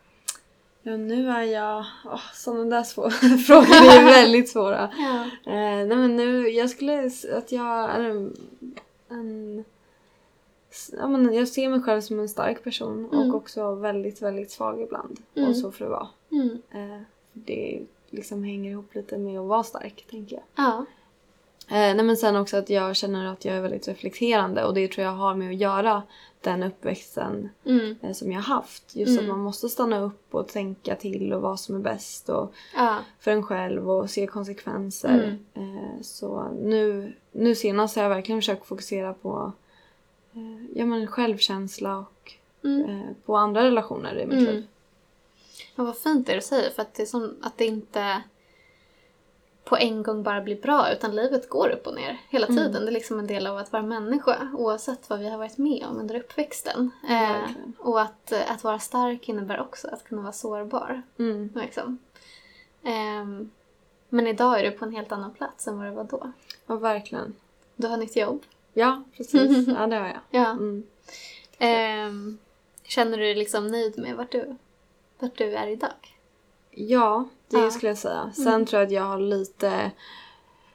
Ja, nu är jag... Oh, sådana där svåra frågor är väldigt svåra. Ja. Eh, nej men nu, jag skulle att jag är en... en ja, men jag ser mig själv som en stark person Mm. och också väldigt, väldigt svag ibland. Mm. Och så får det vara. Mm. Eh, det liksom hänger ihop lite med att vara stark, tänker jag. Ja. Eh, nej men sen också att jag känner att jag är väldigt reflekterande och det tror jag har med att göra den uppväxten Mm. eh, som jag har haft. Just Mm. att man måste stanna upp och tänka till och vad som är bäst och Ja. för en själv och se konsekvenser. Mm. Eh, så nu, nu senast har jag verkligen försökt fokusera på ja, men självkänsla och Mm. på andra relationer i mitt Mm. liv. Men vad fint det du säger, för att det är som att det inte på en gång bara blir bra, utan livet går upp och ner hela Mm. tiden. Det är liksom en del av att vara människa, oavsett vad vi har varit med om under uppväxten. Eh, och att, eh, att vara stark innebär också att kunna vara sårbar. Mm. Liksom. Ehm, men idag är du på en helt annan plats än vad du var då. Ja, verkligen. Du har nytt jobb. Ja, precis. Ja, det har jag. Ja. Mm. Ehm, känner du dig liksom nöjd med vart du, vart du är idag? Ja, det Ja. skulle jag säga. Sen Mm. tror jag att jag har lite...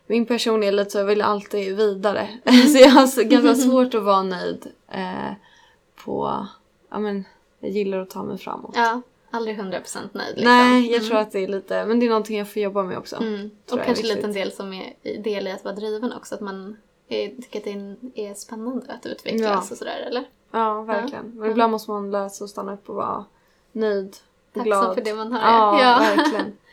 Min person är lite så, jag vill alltid vidare. Mm. så jag har ganska svårt att vara nöjd eh, på... Ja men, jag gillar att ta mig framåt. Ja, aldrig 100% nöjd liksom. Nej, jag Mm. tror att det är lite... Men det är någonting jag får jobba med också. Mm. Och kanske lite en del som är del i att vara driven också. Att man är, tycker att det är, är spännande att utvecklas Ja. och sådär, eller? Ja, verkligen. Men Ja. ibland måste man lära sig att stanna upp och vara nöjd och Tacksam glad. för det man har. Ja, verkligen.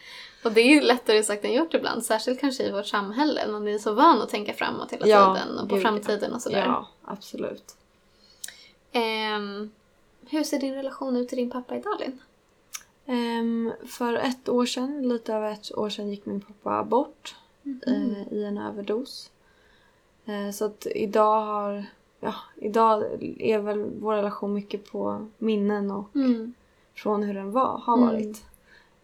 och det är ju lättare sagt än gjort ibland. Särskilt kanske i vårt samhälle. Man är så van att tänka framåt hela Ja, tiden. Och på framtiden och sådär. Ja, absolut. Ehm, hur ser din relation ut till din pappa idag, Linn? Ehm, för ett år sedan, lite över ett år sedan, gick min pappa bort eh, i en överdos. Eh, så att idag har... Ja, idag är väl vår relation mycket på minnen och Mm. från hur den var, har Mm. varit. Eh,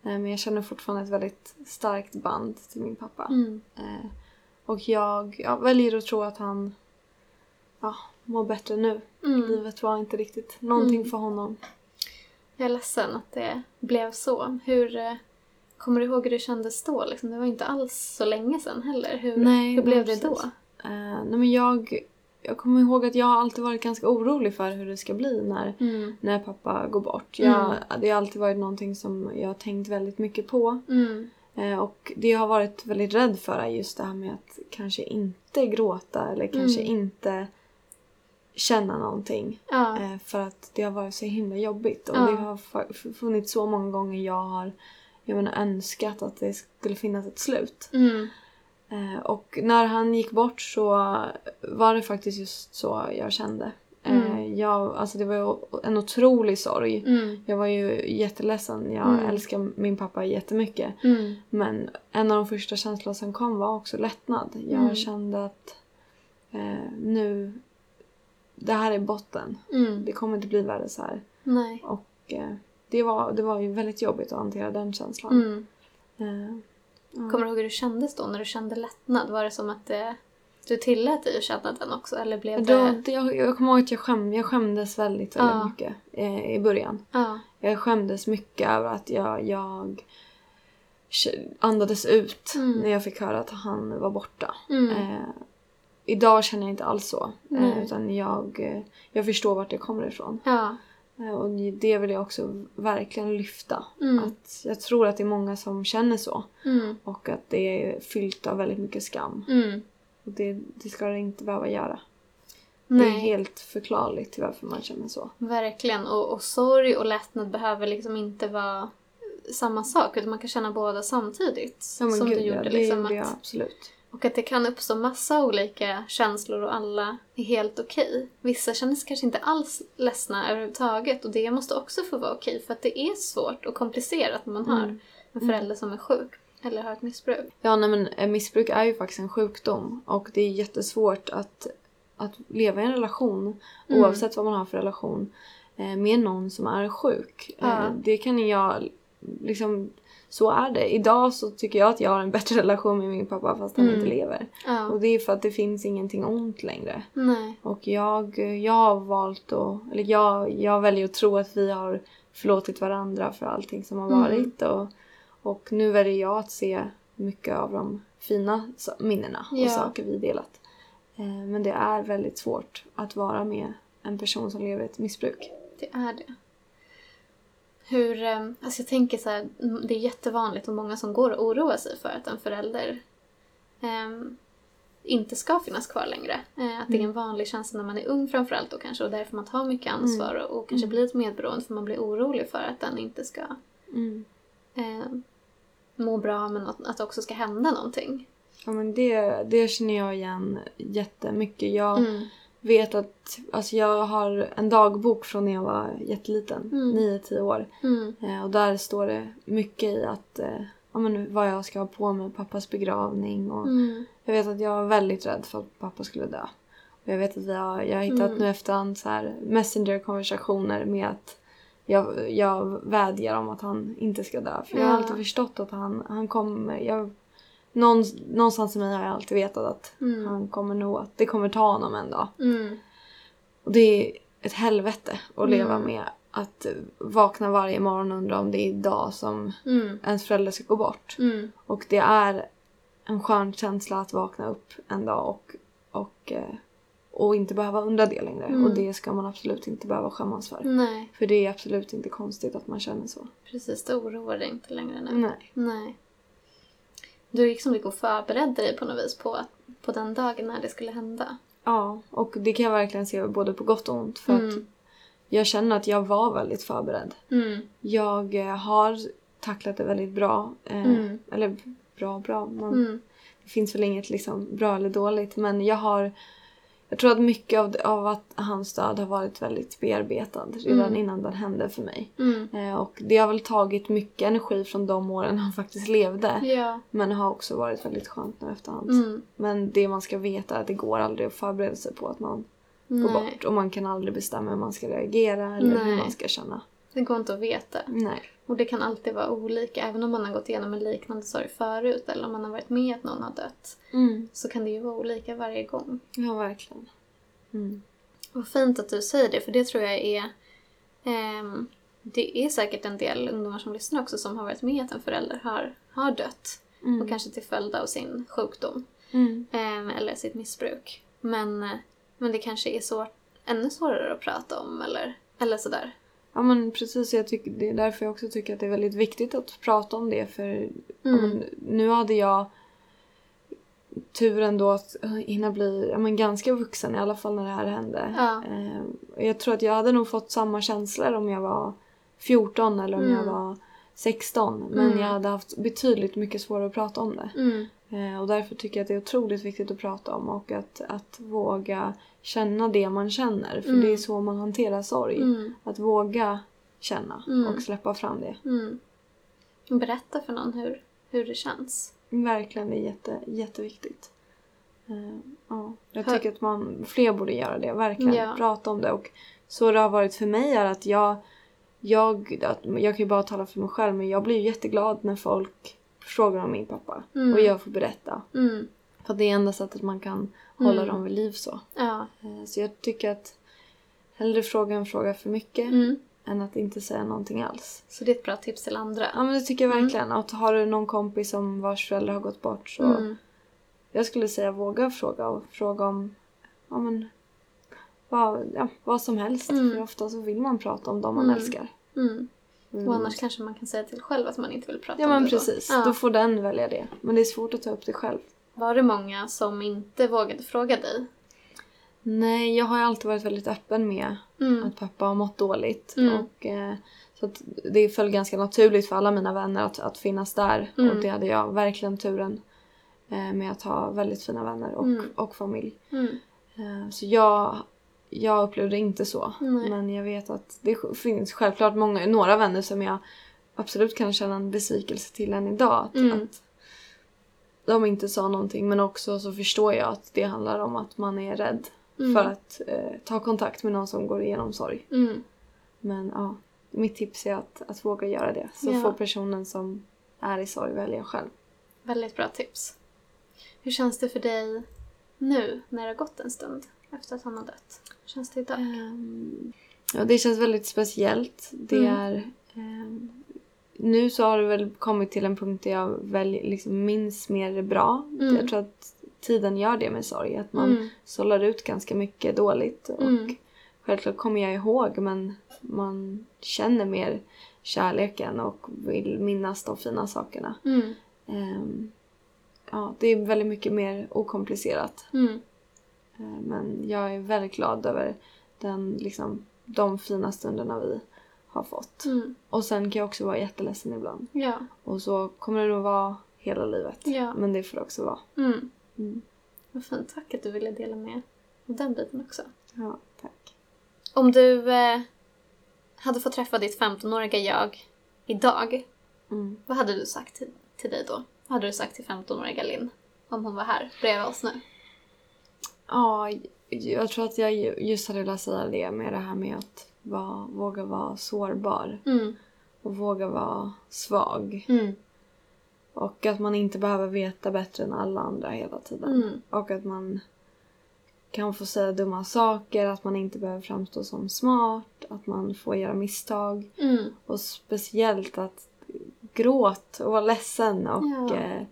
men jag känner fortfarande ett väldigt starkt band till min pappa. Mm. Eh, och jag ja, väljer att tro att han ja, mår bättre nu. Mm. Livet var inte riktigt någonting Mm. för honom. Jag är ledsen att det blev så. Hur, eh, kommer du ihåg hur det kändes då? Liksom, det var inte alls så länge sedan heller. Hur, Nej, hur blev det då? Eh, nej men jag, jag kommer ihåg att jag har alltid varit ganska orolig för hur det ska bli när, Mm. när pappa går bort. Jag, Mm. Det har alltid varit någonting som jag har tänkt väldigt mycket på. Mm. Eh, och det jag har varit väldigt rädd för är just det här med att kanske inte gråta eller kanske Mm. inte känna någonting. Ja. Eh, för att det har varit så himla jobbigt. Och Ja. det har funnits så många gånger jag har jag menar, önskat att det skulle finnas ett slut. Mm. Eh, och när han gick bort så var det faktiskt just så jag kände. Eh, Mm. jag, alltså det var en otrolig sorg. Mm. Jag var ju jätteledsen. Jag Mm. älskar min pappa jättemycket. Mm. Men en av de första känslorna som kom var också lättnad. Jag Mm. kände att eh, nu... Det här är botten. Mm. Det kommer inte bli värre så här. Nej. Och eh, det var, det var ju väldigt jobbigt att hantera den känslan. Mm. Eh, ja. Kommer du ihåg hur det kändes då när du kände lättnad? Var det som att det, du tillät dig att känna den också eller blev det... jag, jag kommer ihåg att jag, skäm, jag skämdes väldigt, väldigt Ja. mycket eh, i början. Ja. Jag skämdes mycket över att jag, jag andades ut Mm. när jag fick höra att han var borta. Mm. Eh, idag känner jag inte alls så. Eh, utan jag, eh, jag förstår vart det kommer ifrån. Ja. Eh, och det vill jag också verkligen lyfta. Mm. Att jag tror att det är många som känner så. Mm. Och att det är fyllt av väldigt mycket skam. Mm. Och det, det ska det inte behöva göra. Det är Nej, helt förklarligt till varför man känner så. verkligen. Och, och sorg och lättnad behöver liksom inte vara samma sak utan man kan känna båda samtidigt. Ja, som gud, du gjorde. ja, det liksom, gjorde jag absolut. Och att det kan uppstå massa olika känslor och alla är helt okej. Vissa känner sig kanske inte alls ledsna överhuvudtaget och det måste också få vara okej för att det är svårt och komplicerat när man har Mm. en förälder som är sjuk eller har ett missbruk. Ja, nej, men eh, missbruk är ju faktiskt en sjukdom och det är jättesvårt att, att leva i en relation, Mm. oavsett vad man har för relation, eh, med någon som är sjuk. Ja. Eh, Det kan jag, liksom, så är det. Idag så tycker jag att jag har en bättre relation med min pappa fast han Mm. inte lever. Ja. Och det är för att det finns ingenting ont längre. Nej. Och jag, jag har valt att, eller jag, jag väljer att tro att vi har förlåtit varandra för allting som har Mm. varit. Och, och nu väljer jag att se mycket av de fina minnena och Ja. saker vi delat. Eh, Men det är väldigt svårt att vara med en person som lever i ett missbruk. Det är det. Hur, eh, alltså jag tänker så här, det är jättevanligt och många som går och oroar sig för att en förälder ehm, inte ska finnas kvar längre. Eh, att det är en vanlig känsla när man är ung framförallt då kanske och därför man tar mycket ansvar och, och kanske blir ett medberoende för man blir orolig för att den inte ska Mm. eh, må bra men att, att det också ska hända någonting. Ja, men det, det känner jag igen jättemycket. Jag Mm. Vet att alltså jag har en dagbok från när jag var jätteliten, Mm. 9-10 år. Mm. Eh, och där står det mycket i att eh, ja, men vad jag ska ha på mig pappas begravning. Och Mm. Jag vet att jag var väldigt rädd för att pappa skulle dö. Och jag vet att har, jag har hittat Mm. nu efterhand så här messenger-konversationer med att jag, jag vädjar om att han inte ska dö. För jag har alltid förstått att han, han kommer... Jag, någon, någonstans i mig har jag alltid vetat att Mm. han kommer nog... Att det kommer ta honom en dag. Mm. Och det är ett helvete att leva Mm. med. Att vakna varje morgon och undra om det är idag som Mm. ens förälder ska gå bort. Mm. Och det är en skön känsla att vakna upp en dag och, och, eh, och inte behöva undra det längre. Mm. Och det ska man absolut inte behöva skämmas för. Nej, För det är absolut inte konstigt att man känner så. precis. Det oroar dig inte längre nu. Nej. Nej. Du gick som gick och förberedde dig på något vis på, på den dagen när det skulle hända. Ja, och det kan jag verkligen se både på gott och ont. För att Mm. jag känner att jag var väldigt förberedd. Mm. Jag eh, har tacklat det väldigt bra. Eh, Mm. Eller bra, bra. Man, Mm. Det finns väl inget liksom bra eller dåligt. Men jag har... Jag tror att mycket av, av att hans död har varit väldigt bearbetad redan Mm. innan den hände för mig. Mm. Eh, och det har väl tagit mycket energi från de åren han faktiskt levde. Ja. Men har också varit väldigt skönt nu efterhand. Mm. Men det man ska veta är att det går aldrig att förbereda sig på att man går Nej. bort. Och man kan aldrig bestämma hur man ska reagera eller hur Nej. man ska känna. Det går inte att veta. Nej. Och det kan alltid vara olika. Även om man har gått igenom en liknande sorg förut eller om man har varit med att någon har dött. Mm. Så kan det ju vara olika varje gång. Ja, verkligen. Mm. Vad fint att du säger det, för det tror jag är... ehm, det är säkert en del ungdomar som lyssnar också som har varit med att en förälder har, har dött. Mm. Och kanske till följd av sin sjukdom. Mm. ehm, eller sitt missbruk. Men, eh, men det kanske är svårt, ännu svårare att prata om eller, eller sådär. Ja men precis, jag tycker, det är därför jag också tycker att det är väldigt viktigt att prata om det för ja, Mm. men, nu hade jag turen då att eh, hinna bli ja, men, ganska vuxen i alla fall när det här hände. Ja. Eh, jag tror att jag hade nog fått samma känslor om jag var 14 eller om jag Mm. var 16 men Mm. jag hade haft betydligt mycket svårare att prata om det. Mm. Eh, och därför tycker jag att det är otroligt viktigt att prata om och att, att våga känna det man känner för Mm. det är så man hanterar sorg. Mm. Att våga känna Mm. och släppa fram det. Mm. Berätta för någon hur, hur det känns. Verkligen, det är jätte, jätteviktigt. Eh, ja, jag Hör- tycker att man, fler borde göra det, verkligen. Ja. Prata om det. Och så det har varit för mig är att jag, jag, jag kan ju bara tala för mig själv men jag blir ju jätteglad när folk frågar om min pappa. Mm. Och jag får berätta. Mm. För det är enda sättet man kan hålla Mm. dem vid liv så. Ja. Eh, Så jag tycker att hellre fråga en fråga för mycket Mm. än att inte säga någonting alls. Så det är ett bra tips till andra. Ja men det tycker jag verkligen. Och har du någon kompis som vars föräldrar har gått bort så Mm. jag skulle säga våga fråga och fråga om ja, men, vad, ja, vad som helst. Mm. För ofta så vill man prata om dem man Mm. älskar. Mm. Mm. Och annars kanske man kan säga till själv att man inte vill prata Ja om men det precis, Då. Ja. då får den välja det. Men det är svårt att ta upp det själv. Var det många som inte vågade fråga dig? Nej, jag har alltid varit väldigt öppen med Mm. att pappa har mått dåligt. Mm. Och, eh, så det föll ganska naturligt för alla mina vänner att, att finnas där. Mm. Och det hade jag verkligen turen eh, med att ha väldigt fina vänner och, Mm. och familj. Mm. Eh, så jag, jag upplevde inte så. Nej. Men jag vet att det finns självklart många, några vänner som jag absolut kan känna en besvikelse till än idag. Att, Mm. att de inte sa någonting men också så förstår jag att det handlar om att man är rädd Mm. för att eh, ta kontakt med någon som går igenom sorg. Mm. Men ja, mitt tips är att, att våga göra det. Så Ja. får personen som är i sorg välja själv. Väldigt bra tips. Hur känns det för dig nu när det har gått en stund efter att han har dött? Hur känns det idag? Ehm, ja, det känns väldigt speciellt. Det Mm. är... ehm, nu så har det väl kommit till en punkt där jag väl liksom minns mer bra. Mm. Jag tror att tiden gör det med sorg. Att man Mm. sållar ut ganska mycket dåligt. Och Mm. självklart kommer jag ihåg men man känner mer kärleken och vill minnas de fina sakerna. Mm. Ehm, ja, det är väldigt mycket mer okomplicerat. Mm. Eh, Men jag är väldigt glad över den, liksom, de fina stunderna vi har fått. Mm. Och sen kan jag också vara jätteledsen ibland. Ja. Och så kommer det nog vara hela livet. Ja. Men det får det också vara. Mm. Mm. Vad fint. Tack att du ville dela med av den biten också. Ja, tack. Om du eh, hade fått träffa ditt 15-åriga jag idag, Mm. vad hade du sagt till, till dig då? Vad hade du sagt till 15-åriga Linn? Om hon var här bredvid oss nu? Ja, jag tror att jag just hade velat säga det med det här med att vara, våga vara sårbar. Mm. Och våga vara svag. Mm. Och att man inte behöver veta bättre än alla andra hela tiden. Mm. Och att man kan få säga dumma saker, att man inte behöver framstå som smart, att man får göra misstag. Mm. Och speciellt att gråt och vara ledsen. Och, Ja. eh,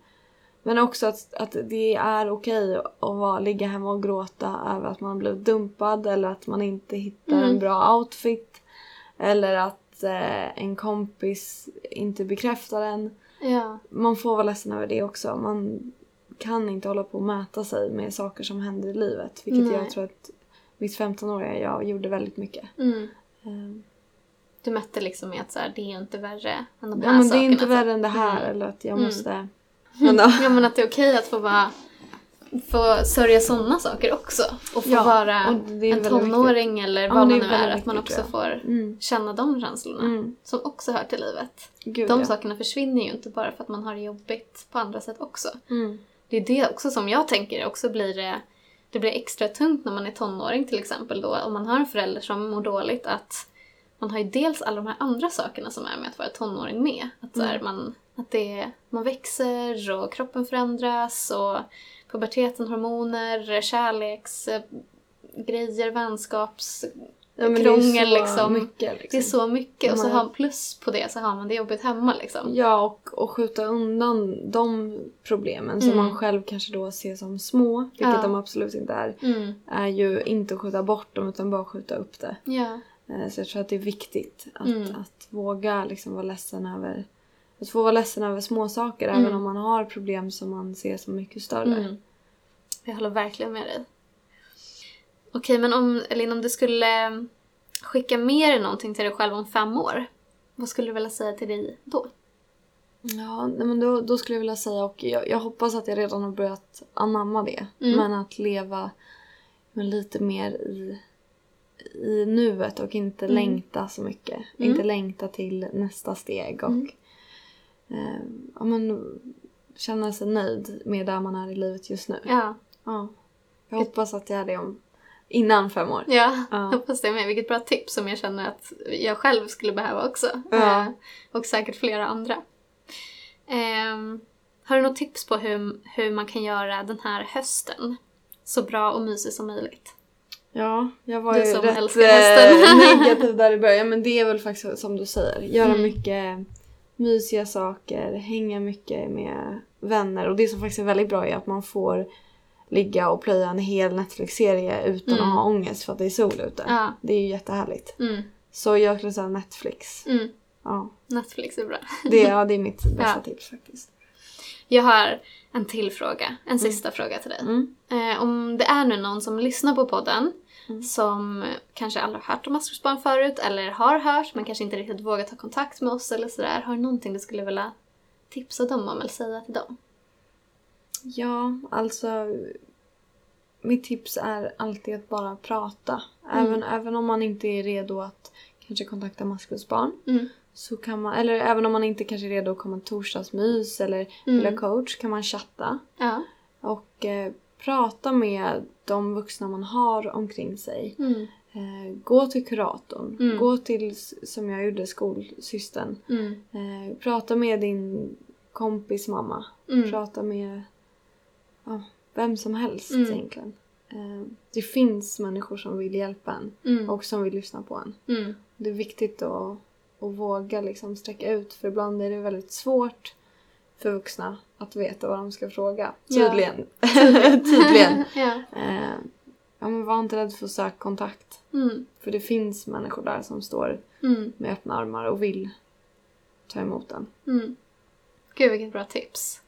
men också att, att det är okej att vara, ligga hemma och gråta över att man blev dumpad eller att man inte hittar Mm. en bra outfit. Eller att eh, en kompis inte bekräftar en Ja. man får vara ledsen över det också. Man kan inte hålla på och mäta sig med saker som händer i livet. Vilket Nej. jag tror att mitt 15-åriga jag gjorde väldigt mycket. Mm. Ehm, Du mätte liksom med att så här, det är inte värre än de här Ja men det sakerna. är inte värre än det här Mm. eller att jag Mm. måste... Men då, Ja men att det är okej att få vara få sörja sådana saker också. Och få Ja, vara och en tonåring eller Ja, vad men man nu är Att man viktigt, också får mm, känna de känslorna. mm, Som också hör till livet. gud De ja. sakerna försvinner ju inte bara för att man har det jobbigt på andra sätt också. Mm, Det är det också som jag tänker också blir det, det blir extra tungt när man är tonåring till exempel då. Om man har en förälder som mår dåligt att man har ju dels alla de här andra sakerna som är med att vara tonåring med. Att, så här, Mm. man, att det, man växer och kroppen förändras och puberteten, hormoner, kärleksgrejer, grejer, vänskaps... ja krångel, det är så liksom. mycket liksom. Det är så mycket och så Man- har plus på det så har man det jobbigt hemma liksom. Ja, och, och skjuta undan de problemen som Mm. man själv kanske då ser som små, vilket Ja. de absolut inte är, Mm. är ju inte att skjuta bort dem utan bara skjuta upp det. Ja. Eh, Så jag tror att det är viktigt att, Mm. att våga liksom vara ledsen över att få vara ledsen över små saker Mm. även om man har problem som man ser som mycket större. Mm. Jag håller verkligen med dig. Okej, men om, Elin, om du skulle skicka med dig någonting till dig själv om fem år, vad skulle du vilja säga till dig då? Ja, nej, men då, då skulle jag vilja säga, och jag, jag hoppas att jag redan har börjat anamma det, Mm. men att leva men lite mer i, i nuet och inte Mm. längta så mycket. Mm. Inte längta till nästa steg och Mm. Eh, ja, men, känna sig nöjd med där man är i livet just nu. Ja, Ja. Jag hoppas att jag är det om innan fem år. Ja, Ja. hoppas det med. Vilket bra tips som jag känner att jag själv skulle behöva också. Ja. Eh, och säkert flera andra. Ehm, har du något tips på hur, hur man kan göra den här hösten så bra och mysig som möjligt? Ja, jag var Du ju rätt eh, negativ där i början men det är väl faktiskt som du säger. Göra Mm. mycket mysiga saker, hänga mycket med vänner och det som faktiskt är väldigt bra är att man får ligga och plöja en hel Netflix-serie utan Mm. att ha ångest för att det är sol ute. Ja. Det är ju jättehärligt. Mm, Så jag skulle säga Netflix. mm. Ja, Netflix är bra. det, ja, det är mitt bästa Ja. tips faktiskt. Jag har en till fråga. En sista fråga till dig. Mm. Eh, om det är nu någon som lyssnar på podden Mm. som kanske aldrig har hört om maskrosbarn förut eller har hört men kanske inte riktigt vågat ta kontakt med oss eller sådär. Har du någonting du skulle vilja tipsa dem om eller säga till dem? Ja, alltså mitt tips är alltid att bara prata. Mm. Även, även om man inte är redo att kanske kontakta maskrosbarn. Mm. Så kan man, eller även om man inte kanske är redo att komma torsdagsmys eller Mm. vilja coach kan man chatta. Ja. Och eh, prata med de vuxna man har omkring sig. Mm. Eh, gå till kuratorn. Mm. Gå till, som jag gjorde, skolsystern. Mm. Eh, prata med din kompis mamma. Mm. Prata med ja, vem som helst Mm. egentligen. Eh, det finns människor som vill hjälpa en Mm. och som vill lyssna på en. Det är viktigt att, att våga liksom sträcka ut för ibland är det väldigt svårt för vuxna att veta vad de ska fråga. Ja. Tydligen. Tydligen. ja. Eh, ja, men var inte rädd för att söka kontakt. Mm. För det finns människor där som står Mm. med öppna armar och vill ta emot en. Mm. Gud vilket bra tips.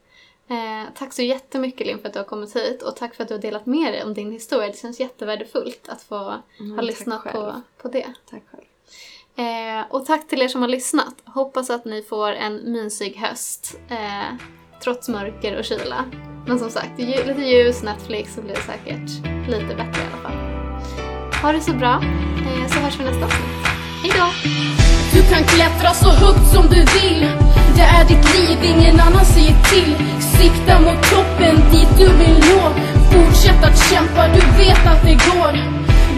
Eh, tack så jättemycket Linn för att du har kommit hit och tack för att du har delat med dig om din historia. Det känns jättevärdefullt att få Mm, ha lyssnat på, på det. Tack själv. Eh, och tack till er som har lyssnat. Hoppas att ni får en mysig höst. Eh, trots mörker och kyla. Men som sagt, lite ljus, Netflix så blir det säkert lite bättre i alla fall. Ha det så bra, eh, så hörs vi nästa avsnitt. Hejdå! Du kan klättra så högt som du vill Det är ditt liv, ingen annan säger till Sikta mot toppen, dit du vill nå Fortsätt att kämpa, du vet att det går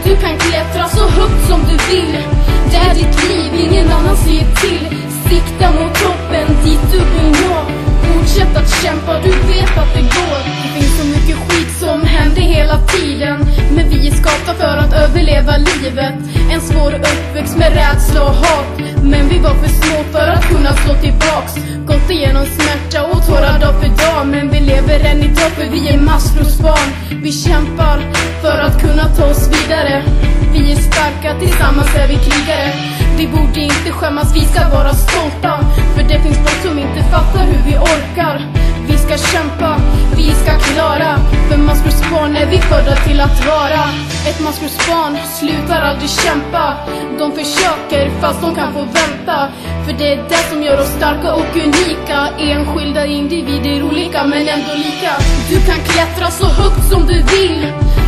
Du kan klättra så högt som du vill det är ditt liv, ingen annan ser till. Sikta mot toppen, dit du vill nå. Fortsätt att kämpa, du vet att det går. Det finns så mycket skit som händer hela tiden. Men vi är skapta för att överleva livet. En svår uppväxt med rädsla och hat. Men vi var för små för att kunna slå tillbaks. Gått igenom smärta och tårar dag för dag. Men vi lever än idag för vi är maskrosbarn. Vi kämpar för att kunna ta oss vidare. Vi är starka, tillsammans är vi krigare. Vi borde inte skämmas, vi ska vara stolta. För det finns folk som inte fattar hur vi orkar. Vi ska kämpa, vi ska klara. För maskrosbarn är vi födda till att vara. Ett maskrosbarn slutar aldrig kämpa. De försöker fast de kan få vänta. För det är det som gör oss starka och unika. Enskilda individer olika men ändå lika. Du kan klättra så högt som du vill.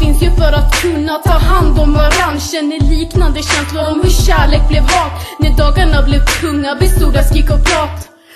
Finns ju för att kunna ta hand om varann. Känner liknande känslor om hur kärlek blev hat. När dagarna blev tunga bestod av skrik och prat